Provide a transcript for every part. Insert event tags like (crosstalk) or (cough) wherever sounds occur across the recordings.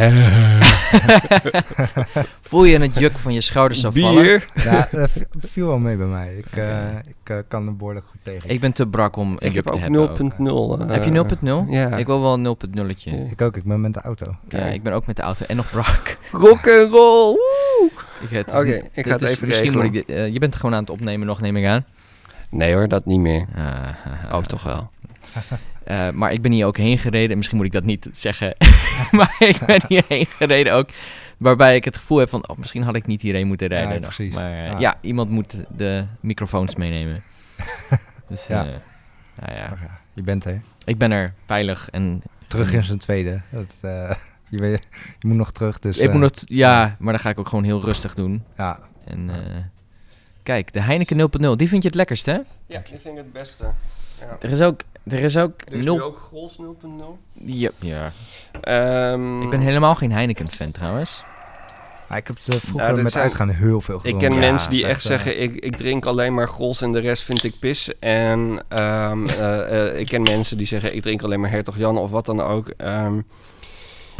(laughs) Voel je het juk van je schouders afvallen? Bier. Ja, dat vi- dat viel wel mee bij mij. Ik, eh, ik eh, kan er behoorlijk goed tegen. Ik ben te brak om een Ik juk heb te hebben. ook. ook 0.0. eh, Heb je 0.0? Ja. Ik wil wel een 0.0'tje. Ja. Ik ook, ik ben met de auto. Ja, ik ben ook met de auto en nog brak. (laughs) Rock and roll. Oké, ik ga het is- even misschien moet ik dit, Je bent gewoon aan het opnemen nog, neem ik aan. Nee hoor, dat niet meer. Ah, (laughs) Ook toch wel. Eh, maar ik ben hier ook heen gereden. Misschien moet ik dat niet zeggen. (laughs) maar ik ben hierheen gereden ook. Waarbij ik het gevoel heb van... Oh, misschien had ik niet hierheen moeten rijden. Ja, precies. Maar eh, Ja. ja, iemand moet de microfoons meenemen. (laughs) dus Ja. ja. nou ja, je bent er. ik ben er veilig en... Terug in zijn tweede. Dat, eh, (laughs) je, weet, je moet nog terug, dus... ik eh, moet nog... Ja, maar dan ga ik ook gewoon heel rustig doen. Ja, En eh, kijk, de Heineken 0.0. Die vind je het lekkerst, hè? Ja, ik vind het beste. Ja. Er is ook... Er is ook... Er is nul- nu ook Grols 0.0. Ja, ja. Ehm, Ik ben helemaal geen Heineken-fan trouwens. Ik heb het eh, vroeger Nou, dit met zijn- uitgaan heel veel Ik gedronken. ken Ja, mensen die echt eh, zeggen, ik, ik drink alleen maar Grols en de rest vind ik pis. En ehm, (laughs) eh, eh, ik ken mensen die zeggen, ik drink alleen maar Hertog Jan of wat dan ook. Ehm,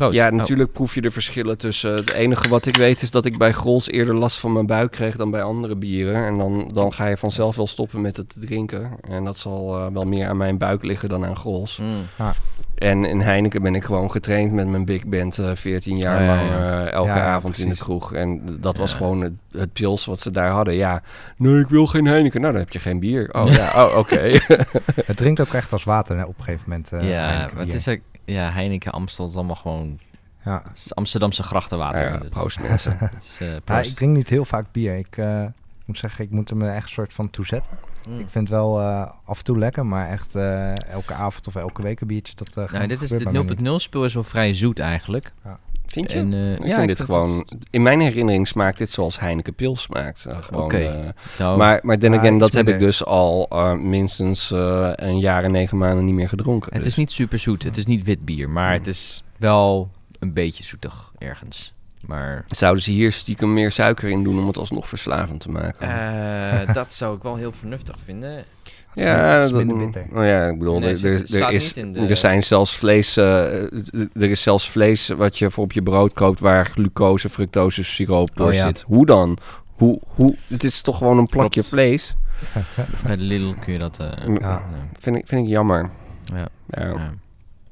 Proost. ja, Oh. natuurlijk proef je de verschillen tussen. Het enige wat ik weet is dat ik bij Grols eerder last van mijn buik kreeg dan bij andere bieren. En dan, dan ga je vanzelf wel stoppen met het te drinken. En dat zal eh, wel meer aan mijn buik liggen dan aan Grols. Mm. En in Heineken ben ik gewoon getraind met mijn big band eh 14 jaar Oh, lang eh, elke Ja, avond in de kroeg. En dat was Ja. gewoon het, het pils wat ze daar hadden. Ja, nee, ik wil geen Heineken. Nou, dan heb je geen bier. Oh ja, oh, oké. (laughs) (laughs) Het drinkt ook echt als water hè, op een gegeven moment. eh, ja, het is ook, ja, Heineken, Amstel is allemaal gewoon Ja. het is Amsterdamse grachtenwater. Ja, Dat (laughs) is- proost mensen. dat is, Ja, proost. ik drink niet heel vaak bier. Ik eh, moet zeggen, ik moet er me echt een soort van toe zetten. Mm. Ik vind het wel eh, af en toe lekker, maar echt elke avond of elke week een biertje, dat Nou, dit is de 0.0 spul is wel vrij zoet eigenlijk. Vind je? En, eh, ik ja, vind dit gewoon... In mijn herinnering smaakt dit zoals Heineken Pils smaakt. Eh, gewoon, Oké. eh, Nou, maar, maar then again, dat heb ik dus al eh, minstens eh, een jaar en negen maanden niet meer gedronken. het Dus- is niet super zoet. Het is niet wit bier, maar het is wel een beetje zoetig ergens. Maar Zouden ze hier stiekem meer suiker in doen om het alsnog verslavend te maken? eh, (laughs) dat zou ik wel heel vernuftig vinden. Dat minder- dat is minder dat- bitter. Nou ja, ik bedoel, Nee, er, er, er is, de- er zijn zelfs vlees, eh, er is zelfs vlees wat je voor op je brood koopt waar glucose, fructose, siroop door Oh ja. zit. Hoe dan? Hoe, hoe, het is toch gewoon een plakje Klopt. vlees? (laughs) Bij de Lidl kun je dat... eh, Ja. nee. Vind ik, vind ik jammer. Ja. Ja, Ja,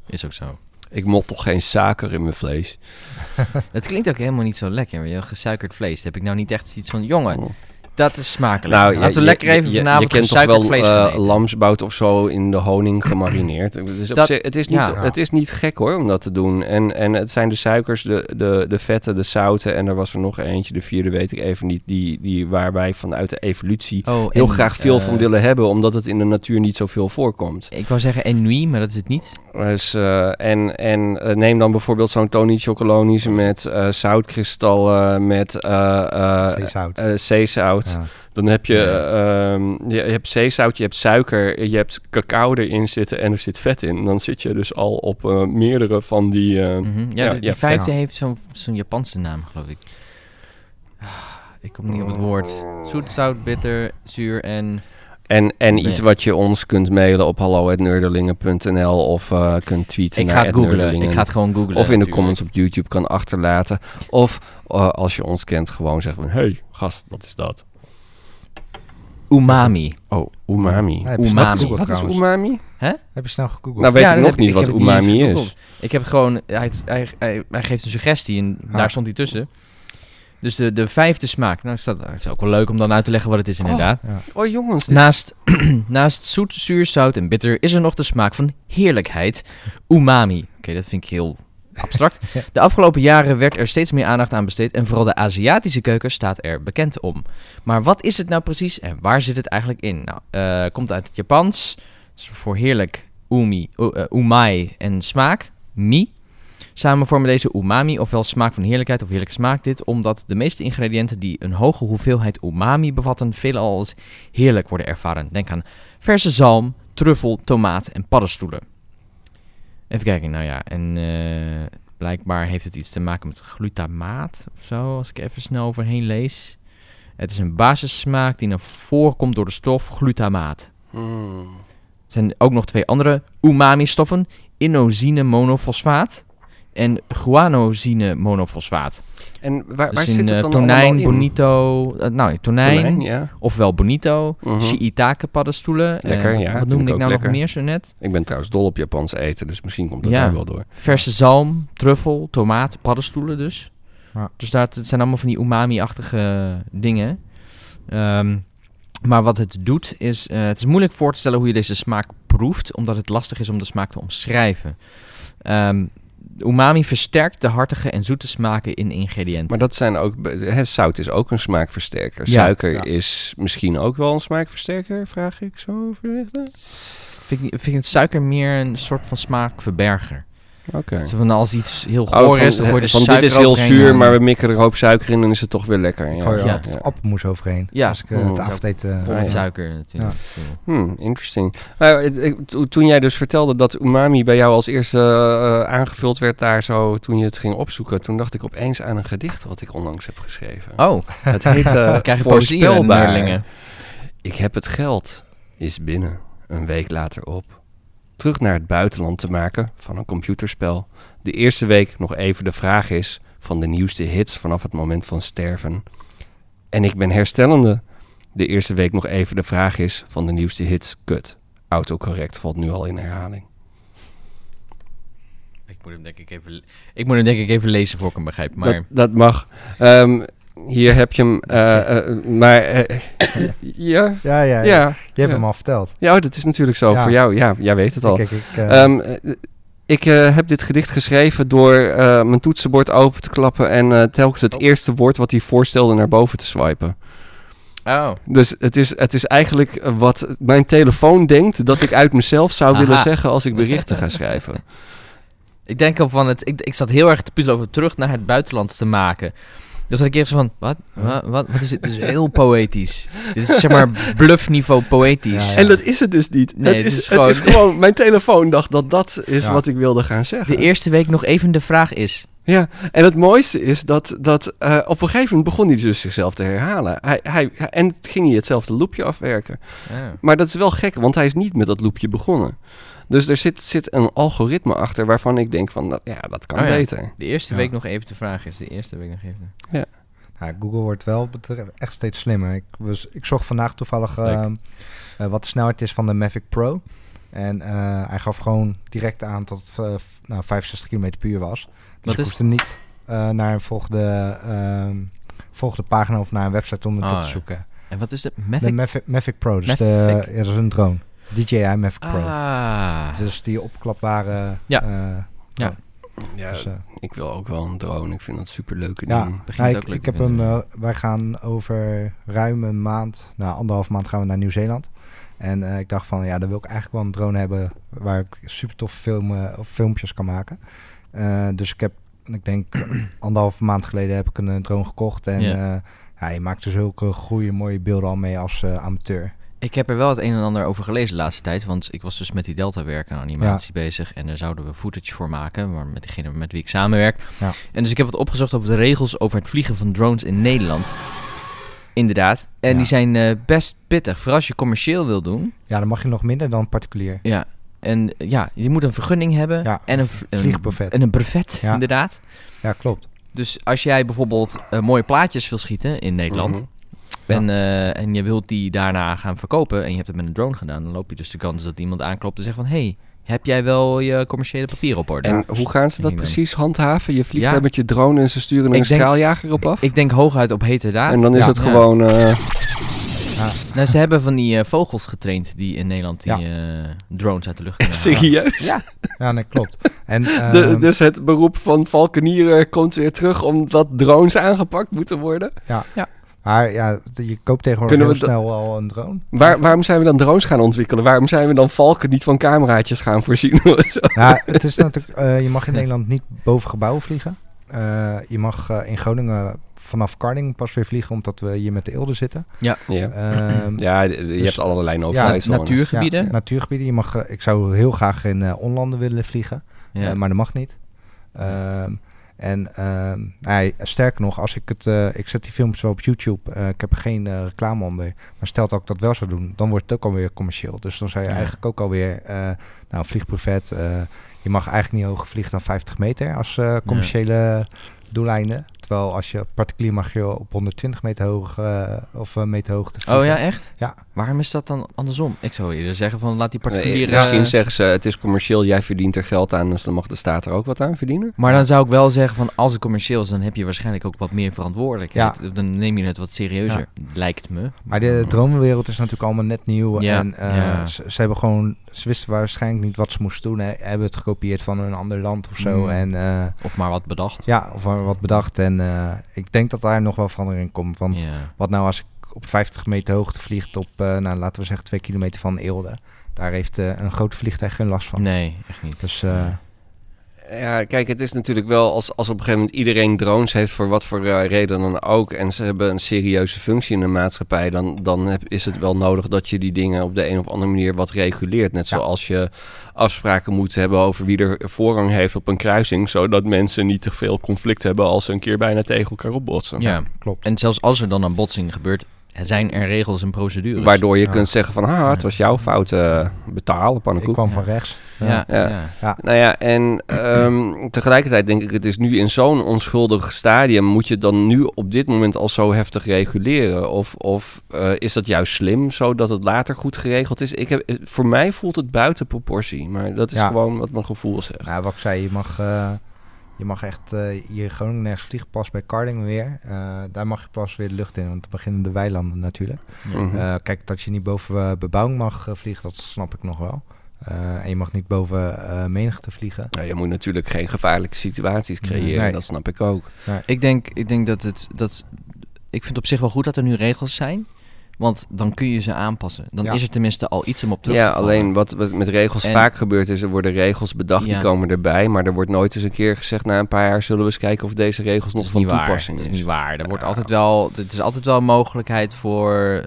is ook zo. Ik mot toch geen suiker in mijn vlees? (laughs) Het klinkt ook helemaal niet zo lekker. Gesuikerd vlees. Dan heb ik nou niet echt iets van... Jongen, Oh. Dat is smakelijk. Nou, Laten we je- lekker even je, vanavond Je kent toch gesuikerd wel eh, lamsbout of zo in de honing gemarineerd. Dat- zich- het, is niet, ja. het is niet gek hoor om dat te doen. En, en het zijn de suikers, de, de, de vetten, de zouten. En er was er nog eentje, de vierde weet ik even niet. Die, die waar wij vanuit de evolutie Oh, heel en, graag veel eh, van willen hebben. Omdat het in de natuur niet zoveel voorkomt. Ik wou zeggen ennui, maar dat is het niet. Dus, eh, en en eh, neem dan bijvoorbeeld zo'n Tony Chocolonis met eh, zoutkristallen, met eh, eh, Zeezout. Ja. Dan heb je, Ja. ehm, je, je hebt zeezout, je hebt suiker, je hebt cacao erin zitten en er zit vet in. Dan zit je dus al op eh, meerdere van die... eh, Mhm. Ja, die ja, vijfde heeft zo'n zo'n Japanse naam, geloof ik. Ah, Ik kom niet op het woord. Zoet, zout, bitter, zuur en... En, en Nee. iets wat je ons kunt mailen op hallo.nerdelingen.nl of eh, kunt tweeten Ik naar ga het googlen. Ik ga het gewoon googlen. Of in de comments op YouTube kan achterlaten. Of als je ons kent gewoon zeggen van... Hey, gast, wat is dat? Umami. Oh, umami. Ja, heb je snel Umami. Wat is trouwens. umami? Heb je snel gegoogeld? Nou weet Ja, ik nog niet ik wat niet umami is. Ik heb gewoon... Hij, hij, hij, hij geeft een suggestie en Ja. daar stond hij tussen. Dus de, de vijfde smaak. Nou, is dat, het is ook wel leuk om dan uit te leggen wat het is inderdaad. ja. Oh jongens, dit- Naast, (clears throat) naast zoet, zuur, zout en bitter is er nog de smaak van heerlijkheid. Umami. Oké, dat vind ik heel abstract. (laughs) Ja. De afgelopen jaren werd er steeds meer aandacht aan besteed en vooral de Aziatische keuken staat er bekend om. Maar wat is het nou precies en waar zit het eigenlijk in? Nou, eh, komt uit het Japans. Het is voor heerlijk umi, u- eh, umai en smaak. Mi. Samen vormen deze umami, ofwel smaak van heerlijkheid of heerlijke smaak, dit omdat de meeste ingrediënten die een hoge hoeveelheid umami bevatten, veelal als heerlijk worden ervaren. Denk aan verse zalm, truffel, tomaat en paddenstoelen. Even kijken, nou ja, en eh, blijkbaar heeft het iets te maken met glutamaat of zo, als ik even snel overheen lees. Het is een basissmaak die naar voren komt door de stof glutamaat. Hmm. Er zijn ook nog twee andere umami-stoffen, inosine monofosfaat en guanosine monofosfaat. En waar, waar Dus zit in het eh, dan tonijn, in? bonito, eh, nou tonijn, Tonijn, ja. ofwel bonito, Mhm. shiitake paddenstoelen. eh, Lekker, ja, Wat noemde ik nou lekker. nog meer zo net? Ik ben trouwens dol op Japans eten, dus misschien komt het Ja. daar wel door. Verse zalm, truffel, tomaat, paddenstoelen dus. Ja. Dus dat het zijn allemaal van die umami-achtige dingen. Ehm, maar wat het doet is... eh, het is moeilijk voor te stellen hoe je deze smaak proeft... omdat het lastig is om de smaak te omschrijven. Ehm, umami versterkt de hartige en zoete smaken in ingrediënten. Maar dat zijn ook... Hè, zout is ook een smaakversterker. Ja. Suiker Ja. is misschien ook wel een smaakversterker, vraag ik zo voorzichtig. Vind ik, vind ik suiker meer een soort van smaakverberger. Oké. Van als iets heel Oh, goor van, is, dan gooi je de van dit is heel zuur, en- maar we mikken er een hoop suiker in en is het toch weer lekker. Ja. gooi Ja. altijd appelmoes overheen. Ja. Als ik eh, Mm. het avondeten... Vol Ah, met suiker natuurlijk. Hmm, interesting. Nou, toen jij dus vertelde dat umami bij jou als eerste eh, aangevuld werd daar zo, toen je het ging opzoeken, toen dacht ik opeens aan een gedicht wat ik onlangs heb geschreven. Oh, Het heet eh (laughs) dan krijg je poëzie in Voorspelbaar. Neurlingen. Ik heb het geld, is binnen, een week later op. Terug naar het buitenland te maken van een computerspel. De eerste week nog even de vraag is van de nieuwste hits vanaf het moment van sterven. En ik ben herstellende. De eerste week nog even de vraag is van de nieuwste hits. Kut. Autocorrect valt nu al in herhaling. Ik moet hem denk ik even, ik moet hem denk ik even lezen voor ik hem begrijp. Maar Dat, dat mag. Ehm, hier heb je hem. eh, eh, maar eh, ja, Ja, ja, ja. ja. Je hebt ja. hem al verteld. Ja, oh, dat is natuurlijk zo. Ja. Voor jou, ja, jij weet het al. Kijk, ik... eh, Ehm, eh, ik heb dit gedicht geschreven door mijn toetsenbord open te klappen en telkens het Oh. eerste woord wat hij voorstelde naar boven te swipen. oh, Dus het is, het is eigenlijk wat mijn telefoon denkt dat ik uit mezelf zou Aha. willen zeggen als ik berichten ga schrijven. (laughs) ik denk al van het. Ik, ik zat heel erg te puzzelen over terug naar het buitenland te maken. Dus dat ik eerst van, wat? Wat, wat, wat is het? Het is heel poëtisch. (laughs) Dit is zeg maar bluffniveau poëtisch. Ja, ja. En dat is het dus niet. Nee, het, het is, het is gewoon- mijn telefoon dacht dat dat is Ja. wat ik wilde gaan zeggen. De eerste week nog even de vraag is. Ja, en het mooiste is dat, dat eh, op een gegeven moment begon hij dus zichzelf te herhalen. Hij, hij, hij- en ging hij hetzelfde loopje afwerken. Maar dat is wel gek, want hij is niet met dat loopje begonnen. Dus er zit, zit een algoritme achter waarvan ik denk van, dat, ja, dat kan Oh ja. beter. De eerste Ja. week nog even de vraag is. De eerste week nog even. Ja, Google wordt wel echt steeds slimmer. Ik, was, ik zocht vandaag toevallig ehm, eh, wat de snelheid is van de Mavic Pro. En eh, hij gaf gewoon direct aan dat het eh, nou, 65 km per uur was. Dus is hoefde niet eh, naar een volgende, ehm, volgende pagina of naar een website om het op te ja. zoeken. En wat is de De Mavic? Mavic, Mavic Pro, dus Mavic. De, ja, dat is een drone. DJI Mavic Pro. Ah. Dus die opklapbare... Ja. eh, Ja. Ja, dus, eh, ik wil ook wel een drone. Ik vind dat super leuke Ja, ding. begint nou, ook ik, leuk ik heb hem. eh, wij gaan over ruim een maand, nou anderhalf maand gaan we naar Nieuw-Zeeland. En eh, ik dacht van ja, dan wil ik eigenlijk wel een drone hebben waar ik super tof filmen of filmpjes kan maken. Eh, dus ik heb, ik denk (clears throat) anderhalf maand geleden heb ik een, drone gekocht en Ja. ja. je maakt er zulke goede mooie beelden al mee als eh, amateur. Ik heb er wel het een en ander over gelezen de laatste tijd. Want ik was dus met die Delta werk en animatie bezig. En daar zouden we footage voor maken. Maar met degene met wie ik samenwerk. Ja. En dus ik heb wat opgezocht over de regels over het vliegen van drones in Nederland. Inderdaad. En Ja. die zijn eh, best pittig. Vooral als je commercieel wil doen. Ja, dan mag je nog minder dan particulier. Ja. En eh, ja, je moet een vergunning hebben. Ja, en een, v- een vliegbrevet. En een brevet, Ja. inderdaad. Ja, klopt. Dus als jij bijvoorbeeld eh, mooie plaatjes wil schieten in Nederland. Mhm. En, eh, en je wilt die daarna gaan verkopen en je hebt het met een drone gedaan, dan loop je dus de kans dat iemand aanklopt en zegt van... hey, heb jij wel je commerciële papieren op orde? En hoe gaan ze dat Prima. precies handhaven? Je vliegt Ja. daar met je drone en ze sturen een straaljager op af? Ik denk hooguit op hete daad. en dan is Ja. het Ja. gewoon... eh, Ja, Nou, ze hebben van die eh, vogels getraind die in Nederland die Ja. eh, drones uit de lucht (laughs) kunnen halen. serieus? Ja. ja nee, klopt. En, (laughs) De- ehm, dus het beroep van valkenieren komt weer terug omdat drones aangepakt moeten worden. Maar ja, je koopt tegenwoordig Kunnen heel we snel al een drone. Waar, waarom zijn we dan drones gaan ontwikkelen? Waarom zijn we dan valken niet van cameraatjes gaan voorzien? (laughs) of zo? Ja, het is natuurlijk, eh, je mag in Nederland niet boven gebouwen vliegen. Eh, je mag eh, in Groningen vanaf Karding pas weer vliegen, omdat we hier met de Eelde zitten. ja. Ehm, ja, je dus- hebt allerlei no-fly zones. Natuurgebieden. Ja, natuurgebieden. Je mag, ik zou heel graag in eh, onlanden willen vliegen, Ja. eh, maar dat mag niet. Ehm, en ehm, nou ja, sterker nog, als ik het, eh, ik zet die filmpjes wel op YouTube. eh, ik heb er geen eh, reclame onder. Maar stel dat ik dat wel zou doen, dan wordt het ook alweer commercieel. Dus dan zou je Ja. eigenlijk ook alweer, nou, eh, je mag eigenlijk niet hoger vliegen dan 50 meter als commerciële doeleinden. Terwijl als je particulier mag je op 120 meter hoog eh, of eh, meter hoogte vliegen. Oh ja, echt? Ja. Waarom is dat dan andersom? Ik zou eerder zeggen van laat die Eh, particuliere... Misschien zeggen ze, het is commercieel, jij verdient er geld aan, dus dan mag de staat er ook wat aan verdienen. Maar dan zou ik wel zeggen van als het commercieel is, dan heb je waarschijnlijk ook wat meer verantwoordelijkheid. Dan neem je het wat serieuzer, lijkt me. Maar de droomwereld is natuurlijk allemaal net nieuw. Ja, En eh, ja. ze, ze hebben gewoon, ze wisten waarschijnlijk niet wat ze moesten doen. Hè. Hebben het gekopieerd van een ander land of zo. Mm. En eh, Of maar wat bedacht. ja, of er wat bedacht. En eh, ik denk dat daar nog wel verandering in komt. Want wat nou als ik op 50 meter hoogte vliegt op, eh, nou, laten we zeggen, 2 kilometer van Eelde. Daar heeft eh, een grote vliegtuig geen last van. Nee, echt niet. Dus Ja, kijk, het is natuurlijk wel als, als op een gegeven moment iedereen drones heeft voor wat voor eh, reden dan ook. En ze hebben een serieuze functie in de maatschappij. Dan, dan heb, is het wel nodig dat je die dingen op de een of andere manier wat reguleert. Net Ja. zoals je afspraken moet hebben over wie er voorrang heeft op een kruising. Zodat mensen niet te veel conflict hebben als ze een keer bijna tegen elkaar opbotsen. Ja. klopt. En zelfs als er dan een botsing gebeurt, zijn er regels en procedures. Waardoor je Ja. kunt zeggen van, ah, het was jouw fout, eh betalen, Ik pannenkoek. kwam Ja. van rechts. Ja, Ja. ja. Nou ja, en ehm, (clears throat) tegelijkertijd denk ik, het is nu in zo'n onschuldig stadium. Moet je dan nu op dit moment al zo heftig reguleren? Of, of eh, is dat juist slim, zodat het later goed geregeld is? Ik heb, eh, voor mij voelt het buiten proportie, maar dat is Ja. gewoon wat mijn gevoel zegt. Nou, wat ik zei, je mag, eh, je mag echt eh, hier gewoon nergens vliegen. Pas bij Carding weer. Eh, daar mag je pas weer de lucht in, want dan beginnen de weilanden natuurlijk. Mhm. Eh, kijk, dat je niet boven eh, bebouwing mag vliegen, dat snap ik nog wel. Eh, en je mag niet boven eh, menigte vliegen. Nou, je moet natuurlijk geen gevaarlijke situaties creëren, Nee. dat snap ik ook. Ik denk, ik denk dat het... Dat, ik vind op zich wel goed dat er nu regels zijn. Want dan kun je ze aanpassen. Dan Ja. is er tenminste al iets om op terug Ja, te vallen. alleen wat, wat met regels En- vaak gebeurt is, er worden regels bedacht, Ja. die komen erbij. Maar er wordt nooit eens een keer gezegd, na een paar jaar zullen we eens kijken of deze regels nog van niet waar. toepassing Dat is niet waar. Er wordt Ja. altijd wel, het is altijd wel een mogelijkheid voor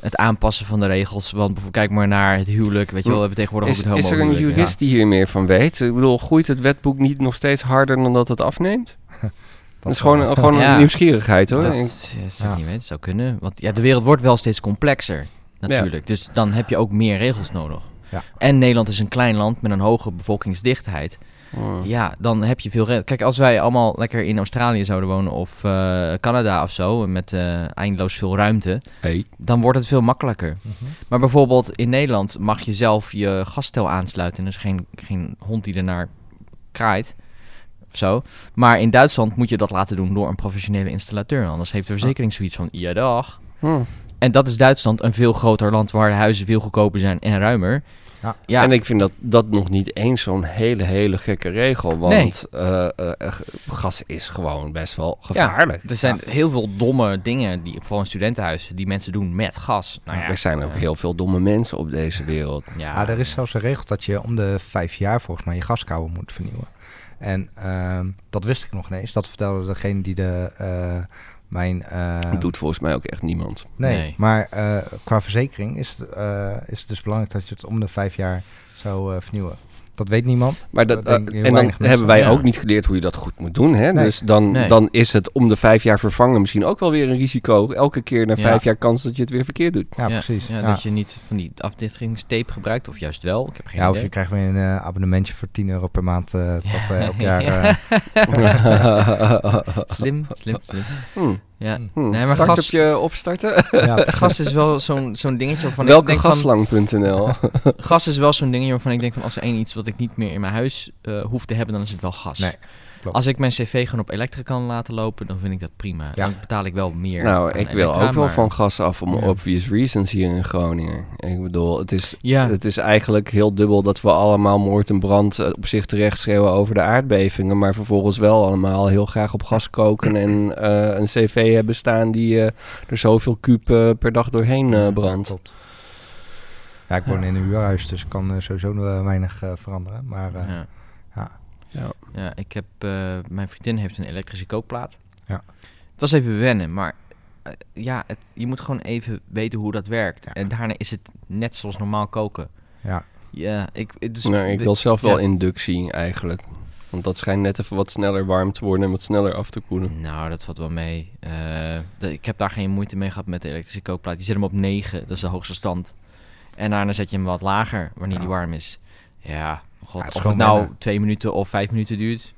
het aanpassen van de regels. Want bijvoorbeeld, kijk maar naar het huwelijk. Weet je wel, we hebben tegenwoordig Is, ook het is er een jurist die hier meer van weet? Ik bedoel, groeit het wetboek niet nog steeds harder dan dat het afneemt? (laughs) Dat, is gewoon, gewoon Ja. een nieuwsgierigheid hoor. Dat Ik- ja, zou ik Ja. niet weten. Het zou kunnen. Want ja, de wereld wordt wel steeds complexer. Natuurlijk. Dus dan heb je ook meer regels nodig. Ja. En Nederland is een klein land met een hoge bevolkingsdichtheid. Hmm. Ja, dan heb je veel regels. Kijk, als wij allemaal lekker in Australië zouden wonen of eh, Canada of zo, met eh, eindeloos veel ruimte, Hey. dan wordt het veel makkelijker. Mhm. Maar bijvoorbeeld in Nederland mag je zelf je gastel aansluiten. En er is geen, geen hond die ernaar kraait. Of zo. Maar in Duitsland moet je dat laten doen door een professionele installateur. Anders heeft de verzekering zoiets van, ja dag. Hmm. En dat is Duitsland, een veel groter land waar de huizen veel goedkoper zijn en ruimer. Ja. Ja, En ik vind dat dat nog niet eens zo'n hele, hele gekke regel. Want eh, eh, gas is gewoon best wel gevaarlijk. er zijn heel veel domme dingen, die, vooral in studentenhuizen, die mensen doen met gas. Nou ja, er zijn ook eh, heel veel domme mensen op deze wereld. Ja, Ja, er is zelfs een regel dat je om de vijf jaar volgens mij je gaskouwen moet vernieuwen. En ehm, dat wist ik nog niet eens. Dat vertelde degene die de, eh, mijn... eh, Dat doet volgens mij ook echt niemand. nee, Nee. maar eh, qua verzekering is het, eh, is het dus belangrijk dat je het om de vijf jaar zou vernieuwen. Dat weet niemand. Maar dat, eh, en dan hebben wij Ja. ook niet geleerd hoe je dat goed moet doen. Hè? Nee. Dus dan, Nee. dan is het om de vijf jaar vervangen misschien ook wel weer een risico. Elke keer na Ja. vijf jaar kans dat je het weer verkeerd doet. Ja, precies. Ja, Ja, Dat je niet van die afdichtingstape gebruikt, of juist wel. Ik heb geen Ja, of idee. je krijgt weer een eh, abonnementje voor 10 euro per maand. eh we (laughs) elk jaar... eh, (laughs) Slim, slim, slim. Hmm, Ja. hmm. Nee, maar Start gas, op je opstarten. (laughs) ja, (laughs) gas is wel zo'n zo'n dingetje waarvan Welke ik denk van... gaslang.nl. (laughs) Gas is wel zo'n dingetje waarvan ik denk van... Als er één iets wat ik niet meer in mijn huis eh, hoef te hebben, dan is het wel gas. Nee, klopt. Als ik mijn cv gewoon op elektra kan laten lopen, dan vind ik dat prima. Ja. Dan betaal ik wel meer nou, aan ik wil ook wel van gas af om Ja. obvious reasons hier in Groningen. Ik bedoel, het is, Ja, het is eigenlijk heel dubbel dat we allemaal moord en brand eh, op zich terecht schreeuwen over de aardbevingen. Maar vervolgens wel allemaal heel graag op gas koken en eh, een cv hebben staan die eh, er zoveel kuub per dag doorheen eh, brandt. klopt. Ja, ik woon in een huurhuis, dus ik kan sowieso weinig eh, veranderen. Maar eh, ja. Ja. Ja. Ik heb... eh, mijn vriendin heeft een elektrische kookplaat. Ja. Het was even wennen, maar... eh, ja, het, je moet gewoon even weten hoe dat werkt. Ja. En daarna is het net zoals normaal koken. ja, Ja, ik... Dus, nou, ik wil zelf wel ja. inductie eigenlijk. Want dat schijnt net even wat sneller warm te worden en wat sneller af te koelen. Nou, dat valt wel mee. Eh, de- ik heb daar geen moeite mee gehad met de elektrische kookplaat. Je zet hem op 9, dat is de hoogste stand. En daarna zet je hem wat lager wanneer Ja. die warm is. Ja, God, het of het nou wennen. twee minuten of vijf minuten duurt.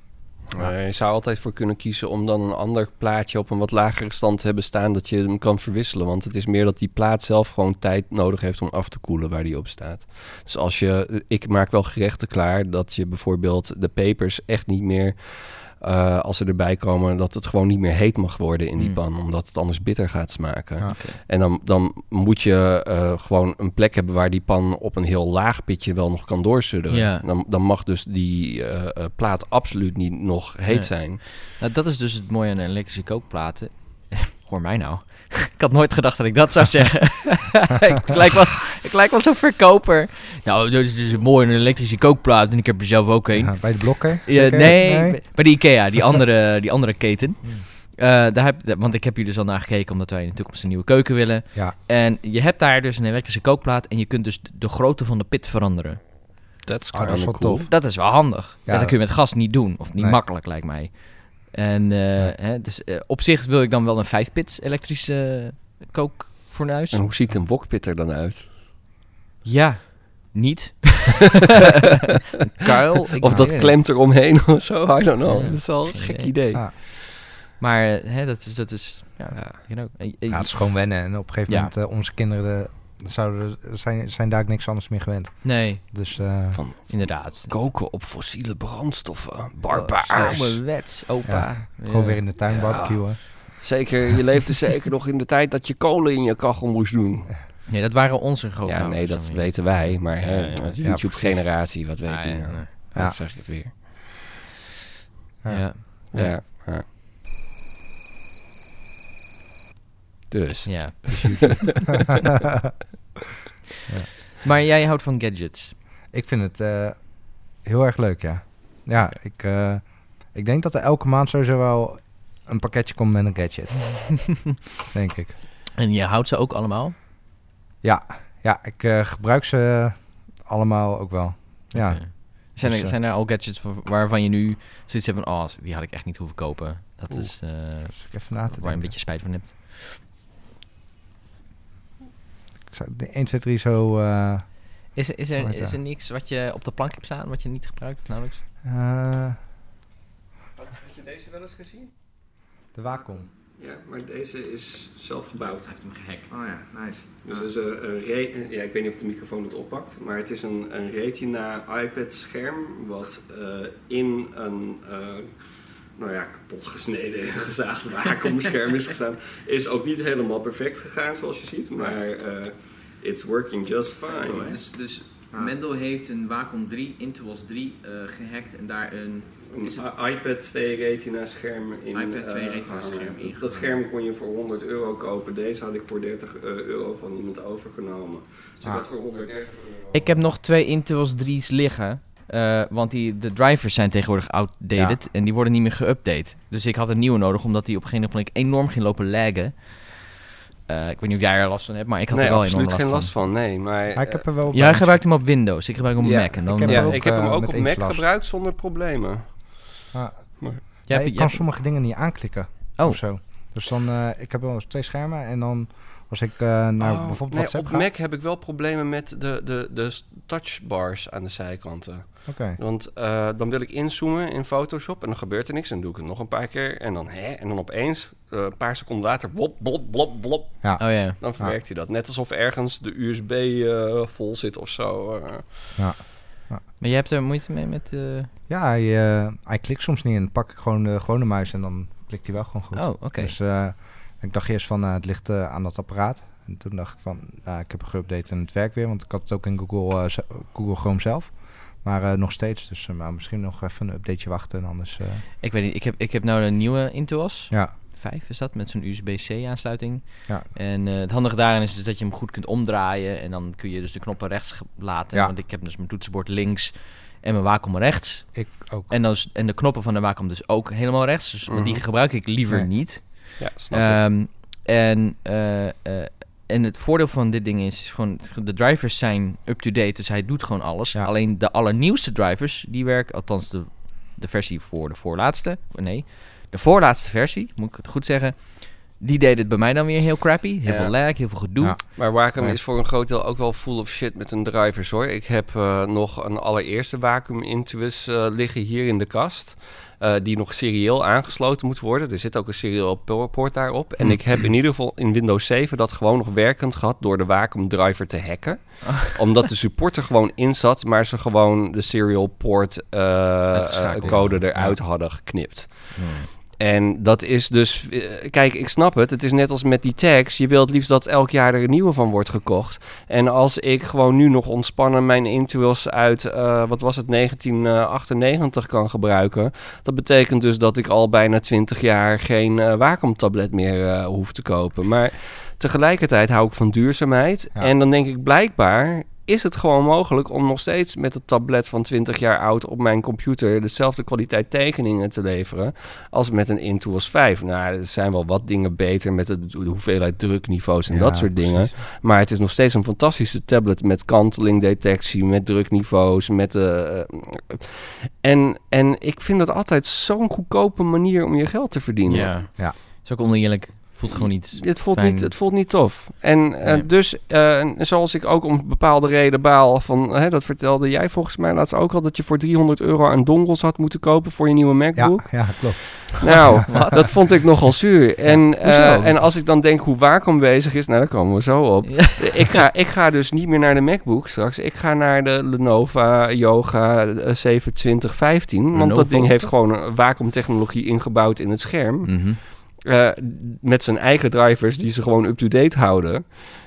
Je zou altijd voor kunnen kiezen om dan een ander plaatje op een wat lagere stand te hebben staan dat je hem kan verwisselen. Want het is meer dat die plaat zelf gewoon tijd nodig heeft om af te koelen waar die op staat. Dus als je, ik maak wel gerechten klaar dat je bijvoorbeeld de pepers echt niet meer, eh, als ze erbij komen, dat het gewoon niet meer heet mag worden in die Mm. pan. Omdat het anders bitter gaat smaken. En dan, dan moet je eh, gewoon een plek hebben waar die pan op een heel laag pitje wel nog kan doorsudderen. Ja. Dan, dan mag dus die eh, eh, plaat absoluut niet nog heet Nee. zijn. Nou, dat is dus het mooie aan elektrische kookplaten. (laughs) Hoor mij nou. (laughs) ik had nooit gedacht dat ik dat zou zeggen. (laughs) ik, lijk wel, ik lijk wel zo'n verkoper. Nou, dat is dus mooi een elektrische kookplaat. En ik heb er zelf ook een. Ja, bij de blokken? Ja, nee, bij de Ikea, die (laughs) andere, die andere keten. Hmm. Eh, daar heb, want ik heb hier dus al naar gekeken, omdat wij in de toekomst een nieuwe keuken willen. Ja. En je hebt daar dus een elektrische kookplaat en je kunt dus de grootte van de pit veranderen. Dat is, Oh, dat is kinda wel cool. tof. Dat is wel handig. Ja. Ja, dat kun je met gas niet doen, of niet Nee. makkelijk lijkt mij. En eh, hè, dus eh, op zich wil ik dan wel een 5-pits elektrische kookfornuis. En hoe ziet een wokpit er dan uit? Ja, niet. (laughs) een kuil. ik of dat klemt er omheen (laughs) of zo? I don't know. Ja, dat is wel een gek idee. idee. Ah. Maar eh, hè, dat is, dat is ja, Ja. you know, Ja, het is gewoon wennen. En op een gegeven Ja. moment, eh, onze kinderen zouden, zijn, zijn daar niks anders meer gewend. nee, Dus eh, Van inderdaad. koken op fossiele brandstoffen. Oh, Barbaars. Ouderwets, opa. gewoon weer in de tuin Ja. barbecuen. Zeker, je leefde zeker nog in de tijd dat je kolen in je kachel moest doen. Nee, dat waren onze Ja, grootouders. nee, dat dan weten wij. Maar Ja, ja. de Ja, YouTube-generatie, wat weet Ah, die ja, nou? Ja. Ja. zeg ik het weer. Ja. Ja. Ja. ja. Dus. (laughs) Ja. Maar jij houdt van gadgets. ik vind het eh, heel erg leuk, ja. Ja, ik, eh, ik denk dat er elke maand sowieso wel een pakketje komt met een gadget. (laughs) denk ik. En je houdt ze ook allemaal? Ja, ja ik eh, gebruik ze allemaal ook wel. Ja. Zijn, er, Dus, zijn er al gadgets wa- waarvan je nu zoiets hebt van... Oh, die had ik echt niet hoeven kopen. Dat Oeh. is eh, dus ik even na te waar je een beetje spijt van hebt. Ik zou de 1, 2, 3 zo... eh, Is, er- is, er, is er niks wat je op de plank hebt staan... wat je niet gebruikt of nauwelijks? eh, Had je deze wel eens gezien? de Wacom. Ja, maar deze is zelf gebouwd. Hij heeft hem gehackt. Oh ja, nice. Dus het is een, een re- ja, ik weet niet of de microfoon het oppakt, maar het is een, een Retina iPad scherm wat eh, in een eh, nou ja, kapot gesneden, gezaagde Wacom-scherm is gestaan. Is ook niet helemaal perfect gegaan, zoals je ziet, maar eh, it's working just fine. Dus, dus Ah. Mendel heeft een Wacom 3, Intuos 3 eh, gehackt en daar een... Een Is i- iPad 2 Retina scherm in. iPad 2 eh, Retina scherm ingehangen. Dat scherm kon je voor 100 euro kopen. Deze had ik voor 30 eh, euro van iemand overgenomen. Dus ik Ah. had voor 130 euro. Ik heb nog twee Intuos 3's liggen. Eh, want die, de drivers zijn tegenwoordig outdated en die worden niet meer geüpdate. Dus ik had een nieuwe nodig, omdat die op een gegeven moment enorm ging lopen laggen. Eh, ik weet niet of jij er last van hebt, maar ik had nee, er wel enorm absoluut last geen van. last van. Nee, maar. Maar ik heb er wel... Jij gebruikt hem op Windows, ik gebruik hem op Ja, Mac. En dan, ik heb ja, ook, ik heb hem eh, ook met op Mac last. gebruikt zonder problemen. Ja. Jij Ja, jij kan hebt- sommige dingen niet aanklikken. Oh. Of zo. Dus dan, eh, ik heb wel eens twee schermen en dan als ik eh, naar Oh, bijvoorbeeld nee, WhatsApp op ga. Mac heb ik wel problemen met de, de, de touchbars aan de zijkanten. Oké. Want eh, dan wil ik inzoomen in Photoshop en dan gebeurt er niks. En dan doe ik het nog een paar keer. En dan, hè, en dan opeens, eh, een paar seconden later, blop, blop, blop, blop. Ja. Oh ja. Dan verwerkt hij dat. Net alsof ergens de USB eh, vol zit of zo. eh. Maar je hebt er moeite mee met... eh, Ja, hij, hij klikt soms niet en dan pak ik gewoon de gewone muis en dan klikt hij wel gewoon goed. Oh, oké. Dus ik dacht eerst van, eh, het ligt eh, aan dat apparaat. En toen dacht ik van, nou, ik heb een geüpdate en het werkt weer. Want ik had het ook in Google, eh, Google Chrome zelf. Maar nog steeds, dus maar misschien nog even een updateje wachten en anders... Ik weet niet, ik heb, ik heb nou een nieuwe Intuos. ja, 5 is dat, met zo'n USB-C aansluiting. Ja. En het handige daarin is dus dat je hem goed kunt omdraaien. En dan kun je dus de knoppen rechts laten. Ja. Want ik heb dus mijn toetsenbord links en mijn Wacom rechts. ik ook. En, dan, en de knoppen van de Wacom dus ook helemaal rechts. Dus want die Mhm. gebruik ik liever Nee. niet. Ja, snap ik. Ehm, en, eh, eh, en het voordeel van dit ding is gewoon, de drivers zijn up-to-date, dus hij doet gewoon alles. Ja. Alleen de allernieuwste drivers, die werken, althans de, de versie voor de voorlaatste, nee, de voorlaatste versie, moet ik het goed zeggen, Die deed het bij mij dan weer heel crappy. Heel Ja. veel lag, heel veel gedoe. Ja. Maar Wacom Ja. is voor een groot deel ook wel full of shit met hun drivers hoor. Ik heb eh, nog een allereerste Wacom Intuos eh, liggen hier in de kast. Eh, die nog serieel aangesloten moet worden. Er zit ook een serieel po- poort daarop. En ik heb in ieder geval in Windows 7 dat gewoon nog werkend gehad door de Wacom driver te hacken. (laughs) Omdat de support er gewoon in zat, maar ze gewoon de serial port eh, eh, code Ja. eruit hadden geknipt. Hmm. En dat is dus... eh, Kijk, ik snap het. Het is net als met die tags. Je wilt liefst dat elk jaar er een nieuwe van wordt gekocht. En als ik gewoon nu nog ontspannen mijn Intuos uit... eh, wat was het, 1998 kan gebruiken... dat betekent dus dat ik al bijna 20 jaar geen eh Wacom-tablet meer eh, hoef te kopen. Maar tegelijkertijd hou ik van duurzaamheid. Ja. En dan denk ik blijkbaar... Is het gewoon mogelijk om nog steeds met het tablet van 20 jaar oud op mijn computer dezelfde kwaliteit tekeningen te leveren als met een Intuos 5? Nou, er zijn wel wat dingen beter met de, de hoeveelheid drukniveaus en Ja, dat soort dingen. precies. Maar het is nog steeds een fantastische tablet met kantelingdetectie, met drukniveaus, met de. en, en ik vind dat altijd zo'n goedkope manier om je geld te verdienen. Ja. Ja. Is ook oneerlijk. Voelt gewoon niet... Het voelt, fijn. niet, het voelt niet tof. En eh, dus, eh, zoals ik ook om bepaalde reden baal van, hè, dat vertelde jij volgens mij laatst ook al, dat je voor 300 euro aan dongles had moeten kopen voor je nieuwe Ja, MacBook. ja, klopt. Nou, (laughs) dat vond ik nogal zuur. En, eh, en als ik dan denk hoe Wacom bezig is, nou daar komen we zo op. Ja. ik, ga, ik ga dus niet meer naar de MacBook straks. Ik ga naar de Lenovo Yoga eh, 2715. Want dat ding heeft gewoon een Wacom technologie ingebouwd in het scherm. Mhm. Eh, met zijn eigen drivers die ze gewoon up-to-date houden.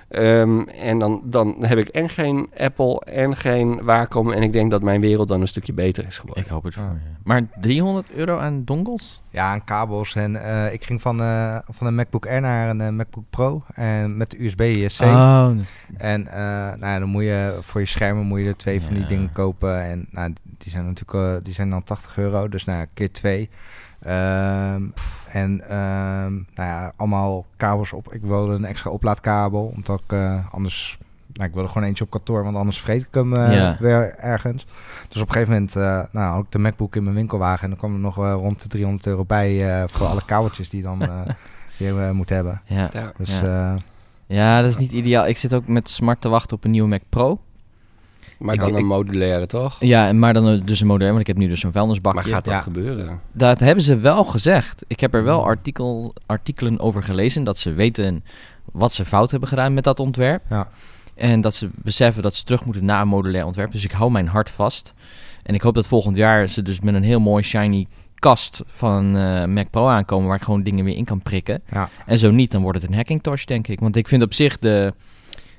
Ehm, en dan, dan heb ik en geen Apple en geen Wacom. En ik denk dat mijn wereld dan een stukje beter is geworden. Ik hoop het voor Ah. je. Maar 300 euro aan dongles? Ja, aan kabels. En eh, ik ging van, eh, van een MacBook Air naar een MacBook Pro. En met de USB-C. Oh, En eh, nou ja, dan moet je voor je schermen moet je er twee van die Ja. dingen kopen. En nou, die zijn natuurlijk die zijn dan 80 euro. Dus nou, keer twee. Ehm, en ehm, nou ja, allemaal kabels op. Ik wilde een extra oplaadkabel. Omdat ik eh, anders... Nou, ik wilde gewoon eentje op kantoor, want anders vergeet ik hem eh, Ja. weer ergens. Dus op een gegeven moment eh, nou, had ik de MacBook in mijn winkelwagen. En dan kwam er nog eh, rond de 300 euro bij eh, voor alle kabeltjes die je dan eh, (laughs) weer eh, moet hebben. ja. Dus Ja. eh, Ja, dat is niet ideaal. Ik zit ook met smart te wachten op een nieuwe Mac Pro. Maar Ik- dan ik- een modulaire, toch? Ja, en maar dan dus een modern, want ik heb nu dus zo'n vuilnisbakje. Maar gaat dat Ja. gebeuren? Dat hebben ze wel gezegd. Ik heb er wel artikel, artikelen over gelezen dat ze weten wat ze fout hebben gedaan met dat ontwerp. Ja. En dat ze beseffen dat ze terug moeten naar een modulair ontwerp. Dus ik hou mijn hart vast. En ik hoop dat volgend jaar ze dus met een heel mooi shiny kast van eh Mac Pro aankomen... waar ik gewoon dingen weer in kan prikken. ja. En zo niet, dan wordt het een hacking torch, denk ik. Want ik vind op zich de,